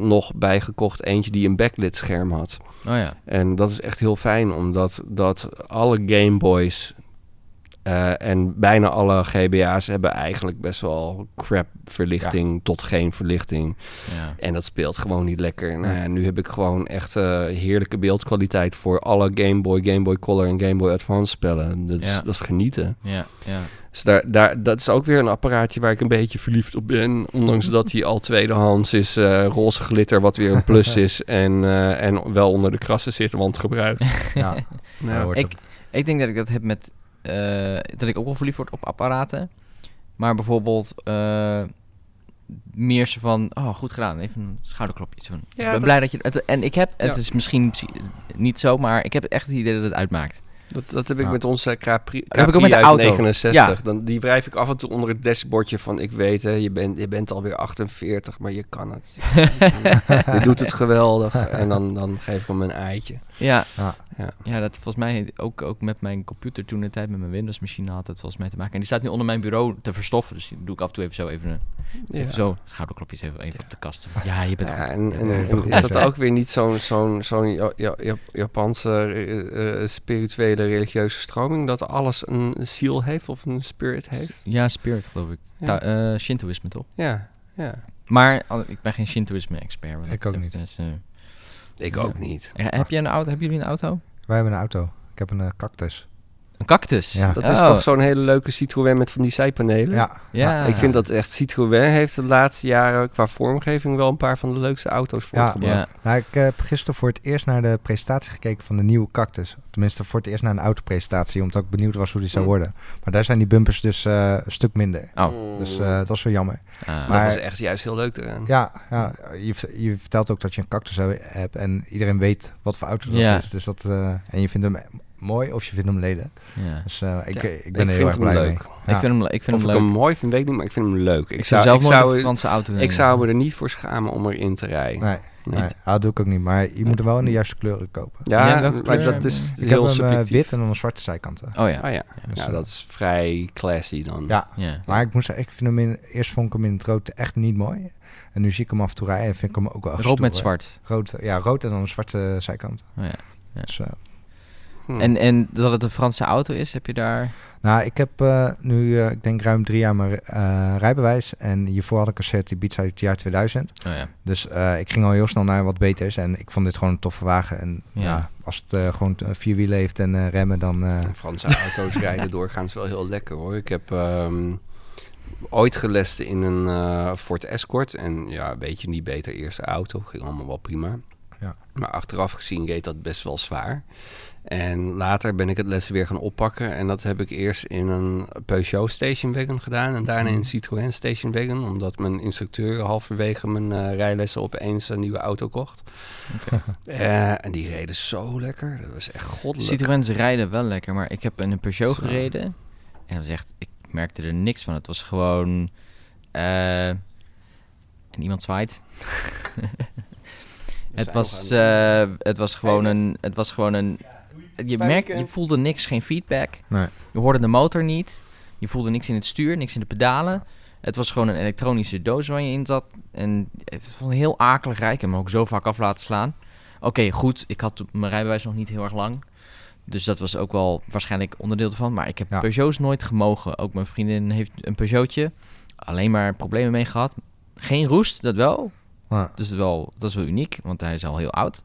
nog bijgekocht, eentje die een backlit scherm had. Oh ja. En dat is echt heel fijn, omdat dat alle Game Boys Eh, en bijna alle GBA's hebben eigenlijk best wel crap verlichting tot geen verlichting. Ja. En dat speelt gewoon niet lekker. Nou ja, nu heb ik gewoon echt eh, heerlijke beeldkwaliteit voor alle Game Boy, Game Boy Color en Game Boy Advance spellen. Dat is, Ja. dat is genieten. Ja, ja. Dus daar, daar, dat is ook weer een apparaatje waar ik een beetje verliefd op ben. Ondanks dat hij al tweedehands is, eh, roze glitter, wat weer een plus (laughs) is. En, eh, en wel onder de krassen zit, want gebruikt. (laughs) Ja, Nou, ik, ik denk dat ik dat heb met... eh, dat ik ook wel verliefd word op apparaten. Maar bijvoorbeeld... eh, meer van... Oh, goed gedaan. Even een schouderklopje. Zo van, Ja, ik ben dat- blij dat je... Het, en ik heb... Het Ja. is misschien niet zo, maar ik heb echt het idee dat het uitmaakt. Dat, dat heb ik Ja. met onze Capri, heb ik ook met de uit auto. 69. Dan, die wrijf ik af en toe onder het dashboardje van... ik weet, hè, je, bent, je bent alweer 48, maar je kan het. (laughs) je doet het geweldig. En dan, dan geef ik hem een eitje. Ja. Ja. Ja. Ja, dat volgens mij ook, ook met mijn computer toen de tijd, met mijn Windows machine had het volgens mij te maken. En die staat nu onder mijn bureau te verstoffen, dus die doe ik af en toe even zo even, een- even Ja. zo schouderklopjes even, even op de kast. Ja, je bent Ja, goed. en, goed. is dat ook weer niet zo'n zo'n zo'n Ja- Ja- Ja- Japanse eh, eh, spirituele religieuze stroming dat alles een ziel heeft of een spirit heeft? Ja, spirit geloof ik. Ja. Eh, Shintoïsme toch? Ja, ja. Maar al- ik ben geen Shintoïsme-expert. dat Ik ook niet. dus, eh, Ik Ja. ook niet. heb, je een auto, hebben jullie een auto? Wij hebben een auto. Ik heb een eh, cactus. Een cactus? Ja. Dat is Oh, toch zo'n hele leuke Citroën met van die zijpanelen? Ja, Ja. Ik vind dat echt Citroën heeft de laatste jaren qua vormgeving wel een paar van de leukste auto's Ja. voortgebracht. Ja. Nou, ik heb gisteren voor het eerst naar de presentatie gekeken van de nieuwe Cactus. Tenminste, voor het eerst naar een autopresentatie, omdat ik benieuwd was hoe die zou Hmm. worden. Maar daar zijn die bumpers dus eh, een stuk minder. Oh, Dus eh, dat was wel jammer. ah. dat maar- was echt juist heel leuk eraan. Ja, ja je, je vertelt ook dat je een Cactus he- hebt en iedereen weet wat voor auto dat Ja. is. Dus dat, eh, en je vindt hem mooi of je vindt hem lelijk. ja. Dus eh, ik, Ja, ik ben ik er heel vind erg hem blij leuk. mee. Ik vind hem, ik vind of hem ik leuk. hem mooi vind, weet ik niet, maar ik vind hem leuk. Ik, Ik, zou zelf ik, zou, een Franse auto ik zou me er niet voor schamen om erin te rijden. Nee, Nee. nee, dat doe ik ook niet. Maar je moet hem wel in de juiste kleuren kopen. Ja, maar kleur dat is? Ik heel heb hem eh, wit en dan een zwarte zijkanten. Oh ja. Ah ja, Dus, ja eh, dat is vrij classy dan. Ja, ja. maar ik zeggen, ik vind hem in, eerst vond ik hem in het rood echt niet mooi. En nu zie ik hem af en toe rijden en vind ik hem ook wel Rood met zwart. Rood, ja, rood en dan een zwarte zijkant. Oh ja. Ja. Dus, Hm. En, en dat het een Franse auto is, heb je daar... nou, ik heb eh, nu, eh, ik denk ruim drie jaar mijn eh, rijbewijs. En hiervoor had ik een Seat Ibiza uit het jaar 2000. Oh ja. Dus eh, ik ging al heel snel naar wat beters. En ik vond dit gewoon een toffe wagen. En Ja. ja, als het eh, gewoon vier wielen heeft en eh, remmen, dan... eh, Franse auto's rijden (laughs) doorgaans wel heel lekker hoor. Ik heb ehm, ooit gelest in een eh, Ford Escort. En ja, weet je, niet beter eerste auto. Ging allemaal wel prima. Ja. Maar achteraf gezien reed dat best wel zwaar. En later ben ik het lessen weer gaan oppakken. En dat heb ik eerst in een Peugeot Station Wagon gedaan. En daarna in een Citroën Station Wagon. Omdat mijn instructeur halverwege mijn eh, rijlessen opeens een nieuwe auto kocht. (laughs) Eh, en die reden zo lekker. Dat was echt goddelijk. Citroëns rijden wel lekker, maar ik heb in een Peugeot Zo. gereden. En dat was echt, ik merkte er niks van. Het was gewoon... eh, en iemand zwaait. (laughs) het, was, eh, het was gewoon een... Het was gewoon een je, merkte, je voelde niks, geen feedback. Nee. Je hoorde de motor niet. Je voelde niks in het stuur, niks in de pedalen. Het was gewoon een elektronische doos waar je in zat. En het was heel akelig rijk. Ik heb hem ook zo vaak af laten slaan. Oké, goed. Ik had mijn rijbewijs nog niet heel erg lang. Dus dat was ook wel waarschijnlijk onderdeel ervan. Maar ik heb Ja. Peugeots nooit gemogen. Ook mijn vriendin heeft een Peugeotje. Alleen maar problemen mee gehad. Geen roest, dat wel. Dus dat wel, dat is wel uniek, want hij is al heel oud.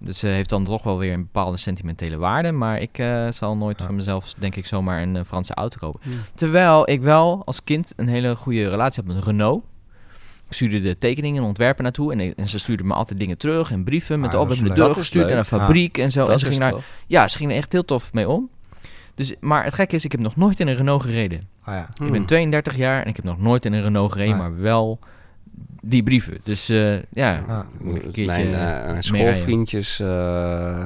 Dus hij heeft dan toch wel weer een bepaalde sentimentele waarde. Maar ik eh, zal nooit Ja. van mezelf, denk ik, zomaar een eh, Franse auto kopen. Hmm. Terwijl ik wel als kind een hele goede relatie had met Renault. Ik stuurde de tekeningen en ontwerpen naartoe. En, en ze stuurden me altijd dingen terug en brieven met Ah, de op de deur gestuurd naar een fabriek en zo. En ze ging daar, ja, ze gingen er echt heel tof mee om. Dus, maar het gekke is, ik heb nog nooit in een Renault gereden. ah ja. Ik ben 32 jaar en ik heb nog nooit in een Renault gereden, Nee. maar wel die brieven. Dus eh, ja, Ah, Mijn eh, schoolvriendjes, eh,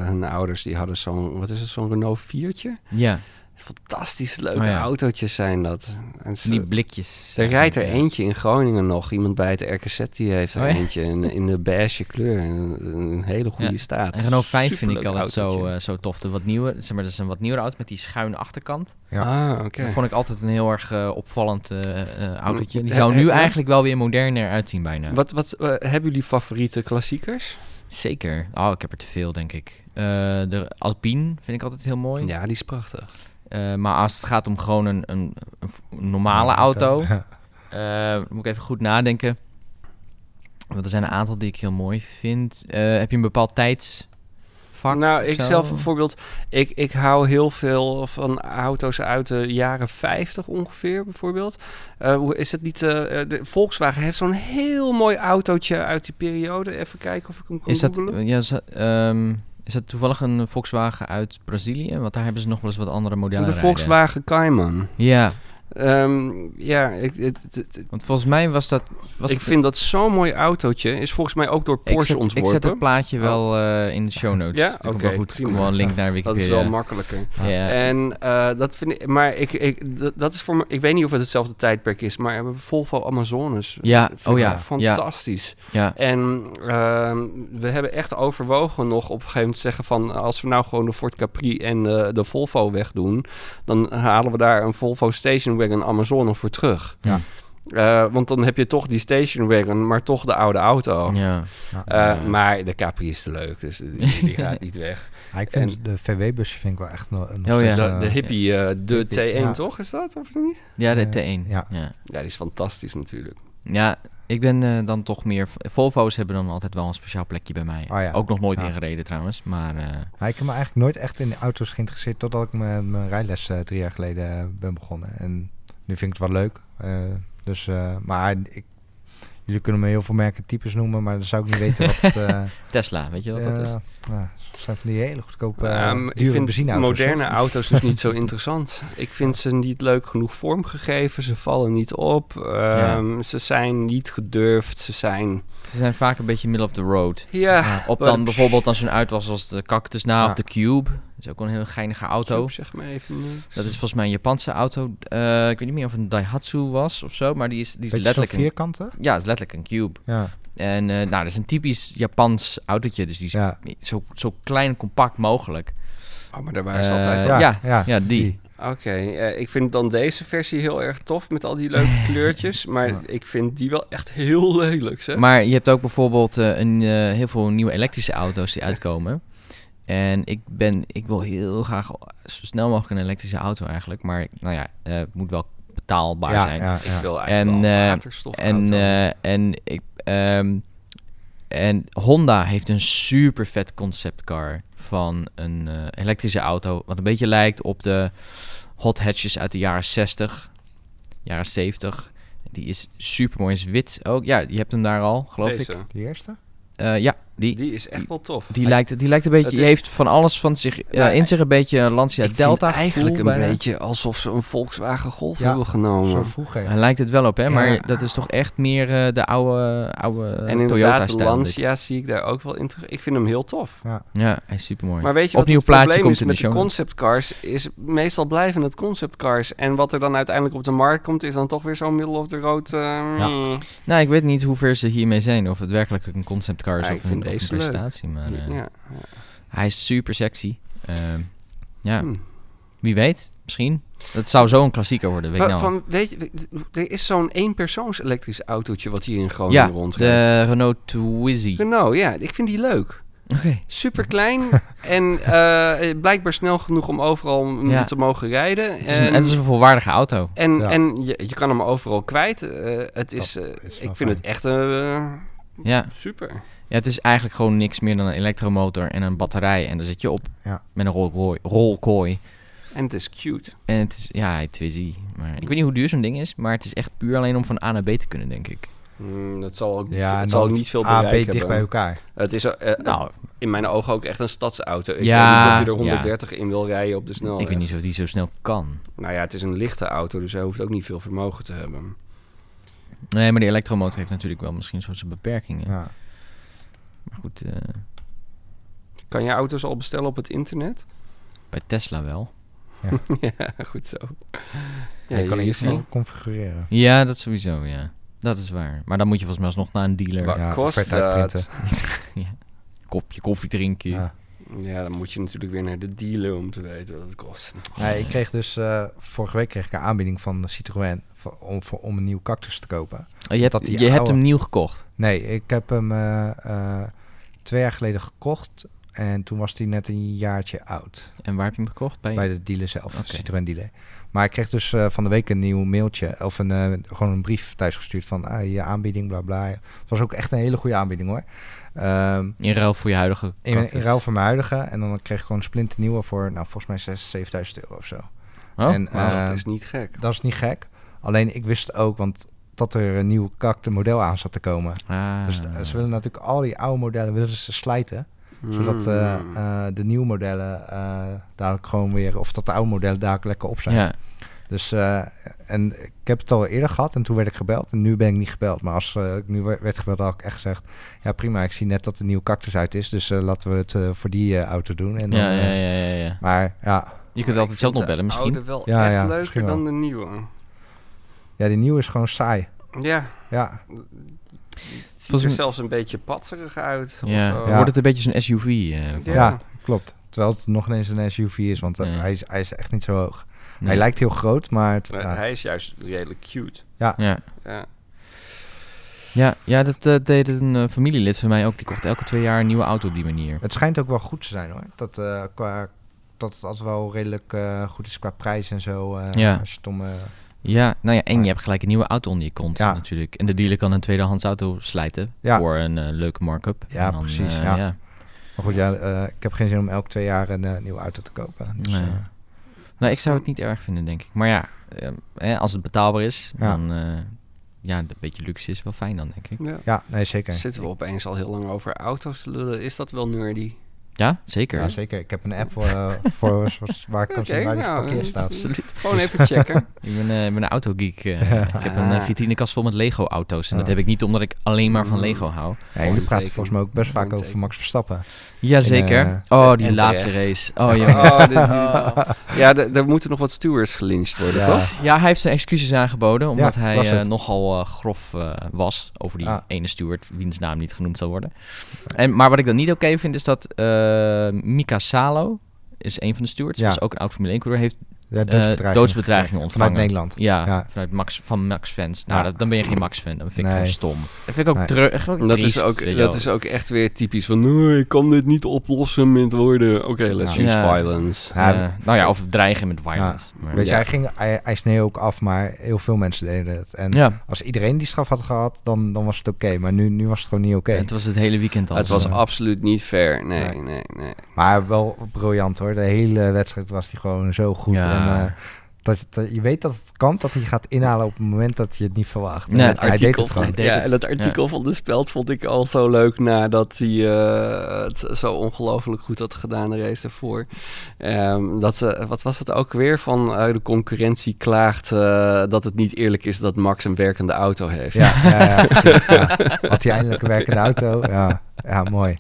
hun ouders, die hadden zo'n, wat is het, zo'n Renault 4'tje? Ja, Fantastisch leuke Oh ja. autootjes zijn dat. En ze- die blikjes. er rijdt er Ja. eentje in Groningen nog. Iemand bij het RKZ die heeft er Oh ja. eentje in, in de beige kleur. In een, een hele goede Ja. staat. En Renault 5 vind ik altijd zo, eh, zo tof. De wat nieuwe, zeg maar, dat is een wat nieuwere auto met die schuine achterkant. Ja. Ah, oké. Dat vond ik altijd een heel erg eh, opvallend eh, eh, autootje. Die Heb- zou nu eigenlijk wel weer moderner uitzien bijna. Wat, wat hebben jullie favoriete klassiekers? Zeker. Oh, ik heb er te veel, denk ik. Eh, de Alpine vind ik altijd heel mooi. Ja, die is prachtig. Eh, maar als het gaat om gewoon een, een, een normale auto, (laughs) Ja. eh, moet ik even goed nadenken. Want er zijn een aantal die ik heel mooi vind. Eh, heb je een bepaald tijdsvak? nou, ik zo? zelf bijvoorbeeld, ik, ik hou heel veel van auto's uit de jaren 50 ongeveer, bijvoorbeeld. Hoe is het niet? de Volkswagen heeft zo'n heel mooi autootje uit die periode. Even kijken of ik hem kan Is dat, ja, ehm, is dat toevallig een Volkswagen uit Brazilië? Want daar hebben ze nog wel eens wat andere modellen de. Volkswagen Cayman. Ja, Ehm, ja, ik, het, het- het- want volgens mij was dat... Was ik het- vind dat zo'n mooi autootje. Is volgens mij ook door ik Porsche zet, ik ontworpen. zet het plaatje wel eh, in de show notes. Ja? Dat komt Oké, wel goed. Prima. komt wel een link naar dat Wikipedia. is wel makkelijker. Ja. En eh, dat vind ik, maar ik, ik, dat, dat is voor me, ik weet niet of het hetzelfde tijdperk is, maar we hebben Volvo Amazones. Ja, vind oh ik ja, Fantastisch. ja. En ehm, we hebben echt overwogen nog op een gegeven moment te zeggen van, als we nou gewoon de Ford Capri en de, de Volvo wegdoen, dan halen we daar een Volvo Station Wagon Amazone voor terug. Ja. Eh, want dan heb je toch die Station Wagon, maar toch de oude auto. ja. Ja. Eh, Ja. Maar de Capri is te leuk, dus die, die (laughs) gaat niet weg. Ja, ik vind de VW-busje vind ik wel echt nog, nog Oh, ja. De, eh, de hippie, eh, de hippie, T1 ja. toch, is dat? Of niet? ja, de Eh, T1. Ja. ja. Ja. Ja, die is fantastisch natuurlijk. Ik ben eh, dan toch meer... Volvo's hebben dan altijd wel een speciaal plekje bij mij. Oh ja. Ook nog nooit Ja. ingereden trouwens, maar... eh, ik heb me eigenlijk nooit echt in de auto's geïnteresseerd totdat ik mijn, mijn rijles eh, drie jaar geleden ben begonnen. En nu vind ik het wel leuk. Dus, maar ik, jullie kunnen me heel veel merken types noemen, maar dan zou ik niet weten wat het eh, (laughs) Tesla, weet je wat dat is? nou, het zijn van die hele goedkope, uh, Ehm, ik vind benzineauto's. moderne toch? auto's dus niet zo (laughs) interessant. Ik vind ze niet leuk genoeg vormgegeven. Ze vallen niet op. Ehm, Ze zijn niet gedurfd. Ze zijn... Ze zijn vaak een beetje middle of the road. Ja, Op dan bijvoorbeeld als zo'n uitwas als de Cactus na Ja. of de Cube. Dat is ook wel een heel geinige auto. Cube, Zeg me even niks. Dat is volgens mij een Japanse auto. Eh, ik weet niet meer of het een Daihatsu was of zo, maar die is, die is Beetje letterlijk zo'n een, ja, het is letterlijk een Cube. Ja, En eh, nou, dat is een typisch Japans autootje, dus die is ja. zo, zo klein en compact mogelijk. Oh, maar daar waren ze Eh, altijd al. Ja, ja, ja, ja, die. Oké, eh, ik vind dan deze versie heel erg tof met al die leuke (laughs) kleurtjes. Maar Ja. ik vind die wel echt heel lelijk, zeg. Maar je hebt ook bijvoorbeeld eh, een, eh, heel veel nieuwe elektrische auto's die uitkomen. En ik, ben, ik wil heel graag zo snel mogelijk een elektrische auto eigenlijk. Maar nou ja, eh, het moet wel betaalbaar ja, zijn. ja, ik wil eigenlijk En, wel een eh, waterstofauto. En, eh, en, ik, ehm, en Honda heeft een super vet conceptcar van een eh, elektrische auto. Wat een beetje lijkt op de hot hatches uit de jaren 60, jaren 70. Die is super mooi, is wit ook. Ja, je hebt hem daar al, geloof Deze, ik. Die eerste? Eh, ja, die, die is echt wel tof. die, lijkt, die lijkt een beetje, is- heeft van alles van zich, eh, Nou, in zich een beetje een Lancia Ik Delta vind eigenlijk een bijna. beetje alsof ze een Volkswagen Golf Ja, hebben genomen. Zo vroeg, hè? Hij lijkt het wel op, hè? Maar Ja. dat is toch echt meer eh, de oude, oude en inderdaad, de Toyota-stijl. dit. Lancia zie ik daar ook wel in terug. Ik vind hem heel tof. Ja, hij is super mooi. Maar weet je Opnieuw wat het plaatje probleem komt is in de met de show notes. conceptcars? Is meestal blijven het conceptcars. En wat er dan uiteindelijk op de markt komt, is dan toch weer zo'n middle of the road. eh, mm. Nou, ik weet niet hoe ver ze hiermee zijn. Of het werkelijk een conceptcar is Ja, of, een, een prestatie. Maar eh, ja, ja. hij is super sexy. Ehm, ja, Hm. wie weet. Misschien. Dat zou zo'n klassieker worden, weet nou. van, weet je, er is zo'n eenpersoons elektrisch autootje wat hier in Groningen ja, rondrijdt. de Renault Twizy. Renault, ja, ik vind die leuk. Super klein (laughs) en eh, blijkbaar snel genoeg om overal Ja. te mogen rijden. Het, is een, En- het is een volwaardige auto. En, Ja. en je, je kan hem overal kwijt. Eh, het is, eh, ik vind fijn. het echt eh, Ja. super. Ja, het is eigenlijk gewoon niks meer dan een elektromotor en een batterij. En daar zit je op Ja. met een rolkooi. rolkooi. En het is cute. En het is, ja, Twizy. Maar ik weet niet hoe duur zo'n ding is, maar het is echt puur alleen om van A naar B te kunnen, denk ik. Mm, dat zal ook niet, Ja, het zal ook niet veel A, B dicht bij elkaar. Het is eh, Nou, in mijn ogen ook echt een stadsauto. Ik Ja, weet niet of je er ja. 130 in wil rijden op de snelweg. ik weet niet of die zo snel kan. Nou ja, het is een lichte auto, dus hij hoeft ook niet veel vermogen te hebben. Nee, maar die elektromotor heeft natuurlijk wel misschien zo zijn beperkingen. Ja. Maar goed, eh, Kan je auto's al bestellen op het internet? bij Tesla wel. ja, (laughs) goed zo. Ja, je kan hier in zie ieder geval configureren. Ja, dat sowieso, ja. Dat is waar. Maar dan moet je volgens mij alsnog naar een dealer. Wat Ja, kost dat? (laughs) uitprinten. Kopje koffie drinken. Ja. Ja, dan moet je natuurlijk weer naar de dealer om te weten wat het kost. Nee, ik kreeg dus eh, vorige week kreeg ik een aanbieding van Citroën om, voor, om een nieuw cactus te kopen. Oh, je hebt, je hebt hem nieuw gekocht. Nee, ik heb hem eh, eh, twee jaar geleden gekocht En toen was die net een jaartje oud. En waar heb je hem gekocht? Bij, Bij de dealer zelf. Citroën dealer. Maar ik kreeg dus eh, van de week een nieuw mailtje. Of een, eh, gewoon een brief thuisgestuurd van ah, je aanbieding, bla bla. Het was ook echt een hele goede aanbieding hoor. Ehm, In ruil voor je huidige in, ruil voor mijn huidige. En dan kreeg ik gewoon een splinternieuwe voor, nou volgens mij 6, 7000 euro of zo. Oh, en, Maar eh, dat is niet gek. dat is niet gek. Alleen ik wist ook, want dat er een nieuw kakte model aan zat te komen. ah. Dus eh, ze willen natuurlijk al die oude modellen willen ze slijten. Zodat eh, Hmm. eh, de nieuwe modellen eh, dadelijk gewoon weer, of dat de oude modellen dadelijk lekker op zijn. Ja, Dus, eh, en ik heb het al eerder gehad en toen werd ik gebeld. En nu ben ik niet gebeld. Maar als eh, ik nu werd gebeld, had ik echt gezegd... Ja, prima, ik zie net dat de nieuwe cactus uit is. Dus eh, laten we het eh, voor die auto doen. En dan, ja, ja, ja, ja, ja. Maar ja, Je kunt altijd zelf nog bellen misschien. De wel Ja, echt ja, leuker dan de nieuwe. ja, die nieuwe is gewoon saai. Ja, Ja, het ziet Volgens er zelfs een beetje patserig uit. of Ja, zo. Ja. wordt het een beetje zo'n SUV. eh, Ja. ja. klopt. Terwijl het nog ineens een SUV is, want Nee. hij, is, hij is echt niet zo hoog. Nee. Hij lijkt heel groot, maar... Het, Maar ja. Hij is juist redelijk cute. Ja, Ja. ja, ja dat eh, deed een eh, familielid van mij ook. Die kocht elke twee jaar een nieuwe auto op die manier. Het schijnt ook wel goed te zijn hoor. Dat, eh, qua, dat het altijd wel redelijk eh, goed is qua prijs en zo. eh, Ja. Als je het om... Ja, nou ja, en je hebt gelijk een nieuwe auto onder je kont Ja. natuurlijk. En de dealer kan een tweedehands auto slijten Ja. voor een eh, leuke markup. Ja, dan, precies, ja. Maar goed, ja, eh, ik heb geen zin om elke twee jaar een nieuwe auto te kopen. Dus, Nee. Nou, ik zou het niet erg vinden, denk ik. Maar ja, eh, hè, als het betaalbaar is, Ja. dan... eh, ja, een beetje luxe is wel fijn dan, denk ik. Ja. ja, nee, zeker. Zitten we opeens al heel lang over auto's te lullen? Is dat wel nerdy? Ja, zeker. Ja, zeker. Ik heb een app eh, voor (laughs) zoals- waar ik kan zien waar die nou, geparkeerd eh, (laughs) staat. absoluut. Gewoon even checken. (laughs) Ik ben, eh, ik ben een autogeek. eh. ik heb een eh, Ah. vitrinekast vol met Lego-auto's. En dat Ah. heb ik niet omdat ik alleen maar van Mm. Lego hou. Ja, jullie praten volgens mij ook best vaak over. Max Verstappen. Jazeker. En, oh, die laatste terecht. race. Oh, jongens. Oh, dit- Ja, d- er moeten nog wat stewards gelyncht worden, Ja. toch? Ja, hij heeft zijn excuses aangeboden, omdat Ja, hij eh, nogal eh, grof eh, was over die Ah. ene steward, wiens naam niet genoemd zal worden. En, maar wat ik dan niet oké vind, is dat eh, Mika Salo, is een van de stewards, Ja. was ook een oud Formule 1-coureur, heeft Ja, eh, doodsbedreiging, ontvangen. Vanuit Nederland. Ja, Ja. vanuit Max, van Max-fans. Nou, Ja. dat, dan ben je geen Max-fan. Dat vind ik Nee. gewoon stom. Dat vind ik ook, Nee. ook Dat, triest, is ook, dat is ook echt weer typisch van... Nee, ik kan dit niet oplossen met woorden. Oké, let's Ja. use Ja. violence. Ja, nou ja, of dreigen met violence. Maar, Weet je, hij, ging, hij, hij sneeuwde ook af, maar heel veel mensen deden het. En ja, als iedereen die straf had gehad, dan, dan was het oké. Maar nu, nu was het gewoon niet oké. het was het hele weekend al. Het was absoluut niet fair. Nee, Nee. nee, nee. Maar wel briljant hoor. De hele wedstrijd was hij gewoon zo goed. Ja. En, eh, dat, dat, je weet dat het kan, dat hij gaat inhalen op het moment dat je het niet verwacht. Nee, En het hij deed artikel het van, gewoon. deed ja, het. en dat artikel van de Speld vond ik al zo leuk nadat hij eh, het zo ongelooflijk goed had gedaan de race ervoor. Ehm, dat ze, wat was het ook weer van eh, de concurrentie klaagt eh, dat het niet eerlijk is dat Max een werkende auto heeft. Ja, ja, ja, precies, ja. (laughs) Had hij eindelijk een werkende auto? Ja, ja mooi.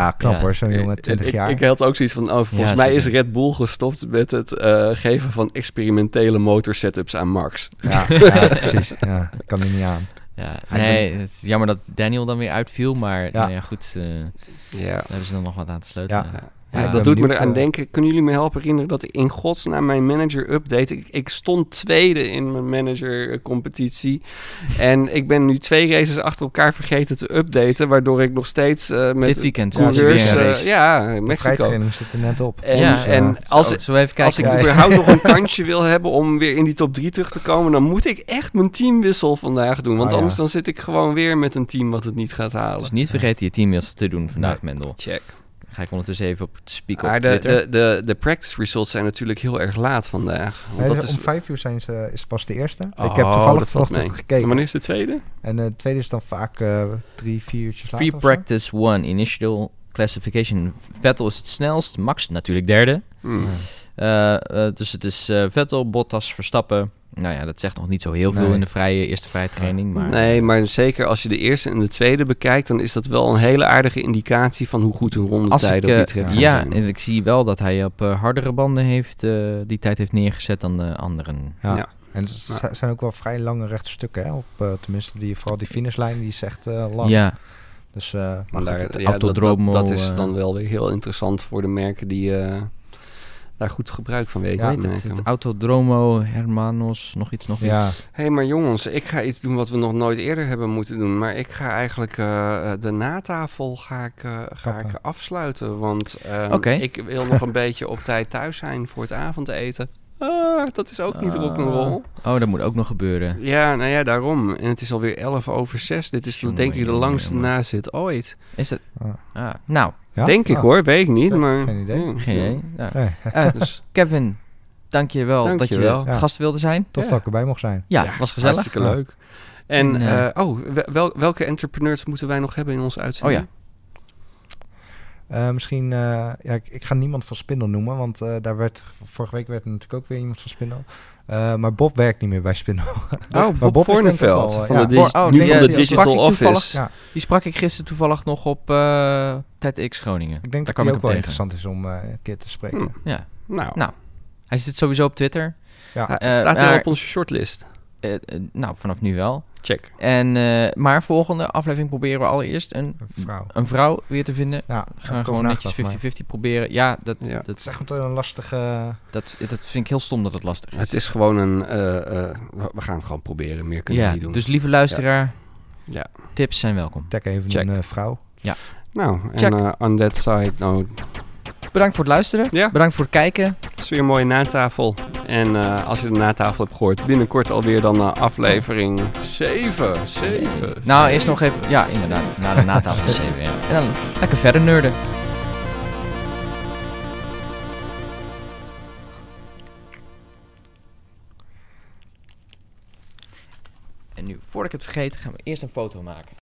Ja, knap Ja. hoor, zo'n jongen, Ik- 20 ik, jaar. Ik, had ook zoiets van, oh, volgens Ja, mij is. Red Bull gestopt met het eh, geven van experimentele motorsetups aan Max. ja, (laughs) ja, precies. Ja, ik kan er niet aan. Ja, nee, het is jammer dat Daniel dan weer uitviel, maar Ja. nou ja, goed, eh, Ja. daar hebben ze dan nog wat aan te sleutelen. Ja. Ja, dat doet me eraan eh, denken. Kunnen jullie me helpen herinneren dat ik in godsnaam mijn manager update? Ik, ik stond tweede in mijn manager eh, competitie. en ik ben nu twee races achter elkaar vergeten te updaten. Waardoor ik nog steeds eh, met Dit weekend Ja, coureurs... weer een eh, race. ja, De Mexico. vrijtraining zit er net op. En, Ja. en Zo, als, Zo, even als ik Ja. überhaupt nog een (laughs) kansje wil hebben om weer in die top 3 terug te komen... dan moet ik echt mijn teamwissel vandaag doen. Want Oh, ja. anders dan zit ik gewoon weer met een team wat het niet gaat halen. Dus niet vergeten je teamwissel te doen vandaag, Nee. Mendel. Check. Ga ik ondertussen even op het speak op de, Twitter. de, de, de practice results zijn natuurlijk heel erg laat vandaag. Want Nee, dat is Om vijf uur zijn ze, is pas de eerste. ik Oh, heb toevallig dat valt vanochtend mee. gekeken. En wanneer is de tweede? En de tweede is dan vaak eh, drie, vier uurtjes later. Free practice one, initial classification. Vettel is het snelst, Max natuurlijk derde. Hmm. Eh, eh, dus het is eh, Vettel, Bottas, Verstappen. Nou ja, dat zegt nog niet zo heel veel Nee. in de vrije, eerste vrije training. Maar Nee, maar zeker als je de eerste en de tweede bekijkt, dan is dat wel een hele aardige indicatie van hoe goed hun rondetijden op eh, die trip gaan ja, zijn. en ik zie wel dat hij op eh, hardere banden heeft, eh, die tijd heeft neergezet dan de anderen. Ja. Ja. En het Ja. zijn ook wel vrij lange rechte stukken. Hè? Op, eh, tenminste, die, vooral die finishlijn die is echt eh, lang. Ja, Dus, eh, maar goed, ja, dat, dat, dat is eh, dan wel weer heel interessant voor de merken die, eh, daar goed gebruik van weten Ja. te het, Autodromo, Hermanos, nog iets, nog Ja. iets. Hé, hey, maar jongens, ik ga iets doen wat we nog nooit eerder hebben moeten doen. Maar ik ga eigenlijk eh, de natafel ga ik, eh, ga ik afsluiten. Want eh, Oké. ik wil nog een (laughs) beetje op tijd thuis zijn voor het avondeten. Ah, dat is ook niet Ah. rock'n'roll. Oh, dat moet ook nog gebeuren. Ja, nou ja, daarom. En het is alweer 11 over 6. Dit is Jongen, denk ik de langste jongen. nazit ooit. Is het? Ah. Ah, nou, Ja? Denk ik Oh. hoor, weet ik niet. Ja, maar, geen idee. Ja, geen ja. idee. Ja. Nee, (laughs) Eh, Dus Kevin, dank je wel dat je wel. Ja. gast wilde zijn. tof Ja. dat ik erbij mocht zijn. Ja, Ja, was gezellig. hartstikke Ja. leuk. En, En, eh, eh, oh, wel- wel, welke entrepreneurs moeten wij nog hebben in onze uitzending? Oh Eh, misschien, eh, ja, ik, ik ga niemand van Spindel noemen, want eh, daar werd, vorige week werd er natuurlijk ook weer iemand van Spindel. Eh, maar Bob werkt niet meer bij Spindel. Oh, (laughs) Bob, Bob Voorneveld wel, van ja. de, Oh, nu die, van de Digital sprak ik toevallig. Office. Ja. Die sprak ik gisteren toevallig nog op uh, TEDx Groningen. Ik denk Daar dat ik ook wel tegen. interessant is om eh, een keer te spreken. Hmm. Ja. Nou, Nou, hij zit sowieso op Twitter. Ja, hij eh, staat hij op onze shortlist. Eh, nou, vanaf nu wel. Check. En, eh, maar volgende aflevering proberen we allereerst een, een vrouw. een vrouw weer te vinden. Ja, We gaan gewoon netjes 50-50 proberen. Ja, dat, Ja. Dat, Het is echt een lastige... dat, dat vind ik heel stom dat het lastig is. Het is gewoon een... eh, eh, we, we gaan het gewoon proberen. Meer kunnen ja, we niet doen. dus lieve luisteraar, Ja. tips zijn welkom. Tag even Check. een eh, vrouw. Nou, Check. en eh, on that side, nou, Bedankt voor het luisteren. Ja. Bedankt voor het kijken. het is weer een mooie natafel. En eh, als je de natafel hebt gehoord, binnenkort alweer dan eh, aflevering 7. 7. Nou, eerst nog even... Ja, inderdaad. Na de natafel 7. Ja. En dan lekker verder nerden. En nu, voordat ik het vergeet, gaan we eerst een foto maken.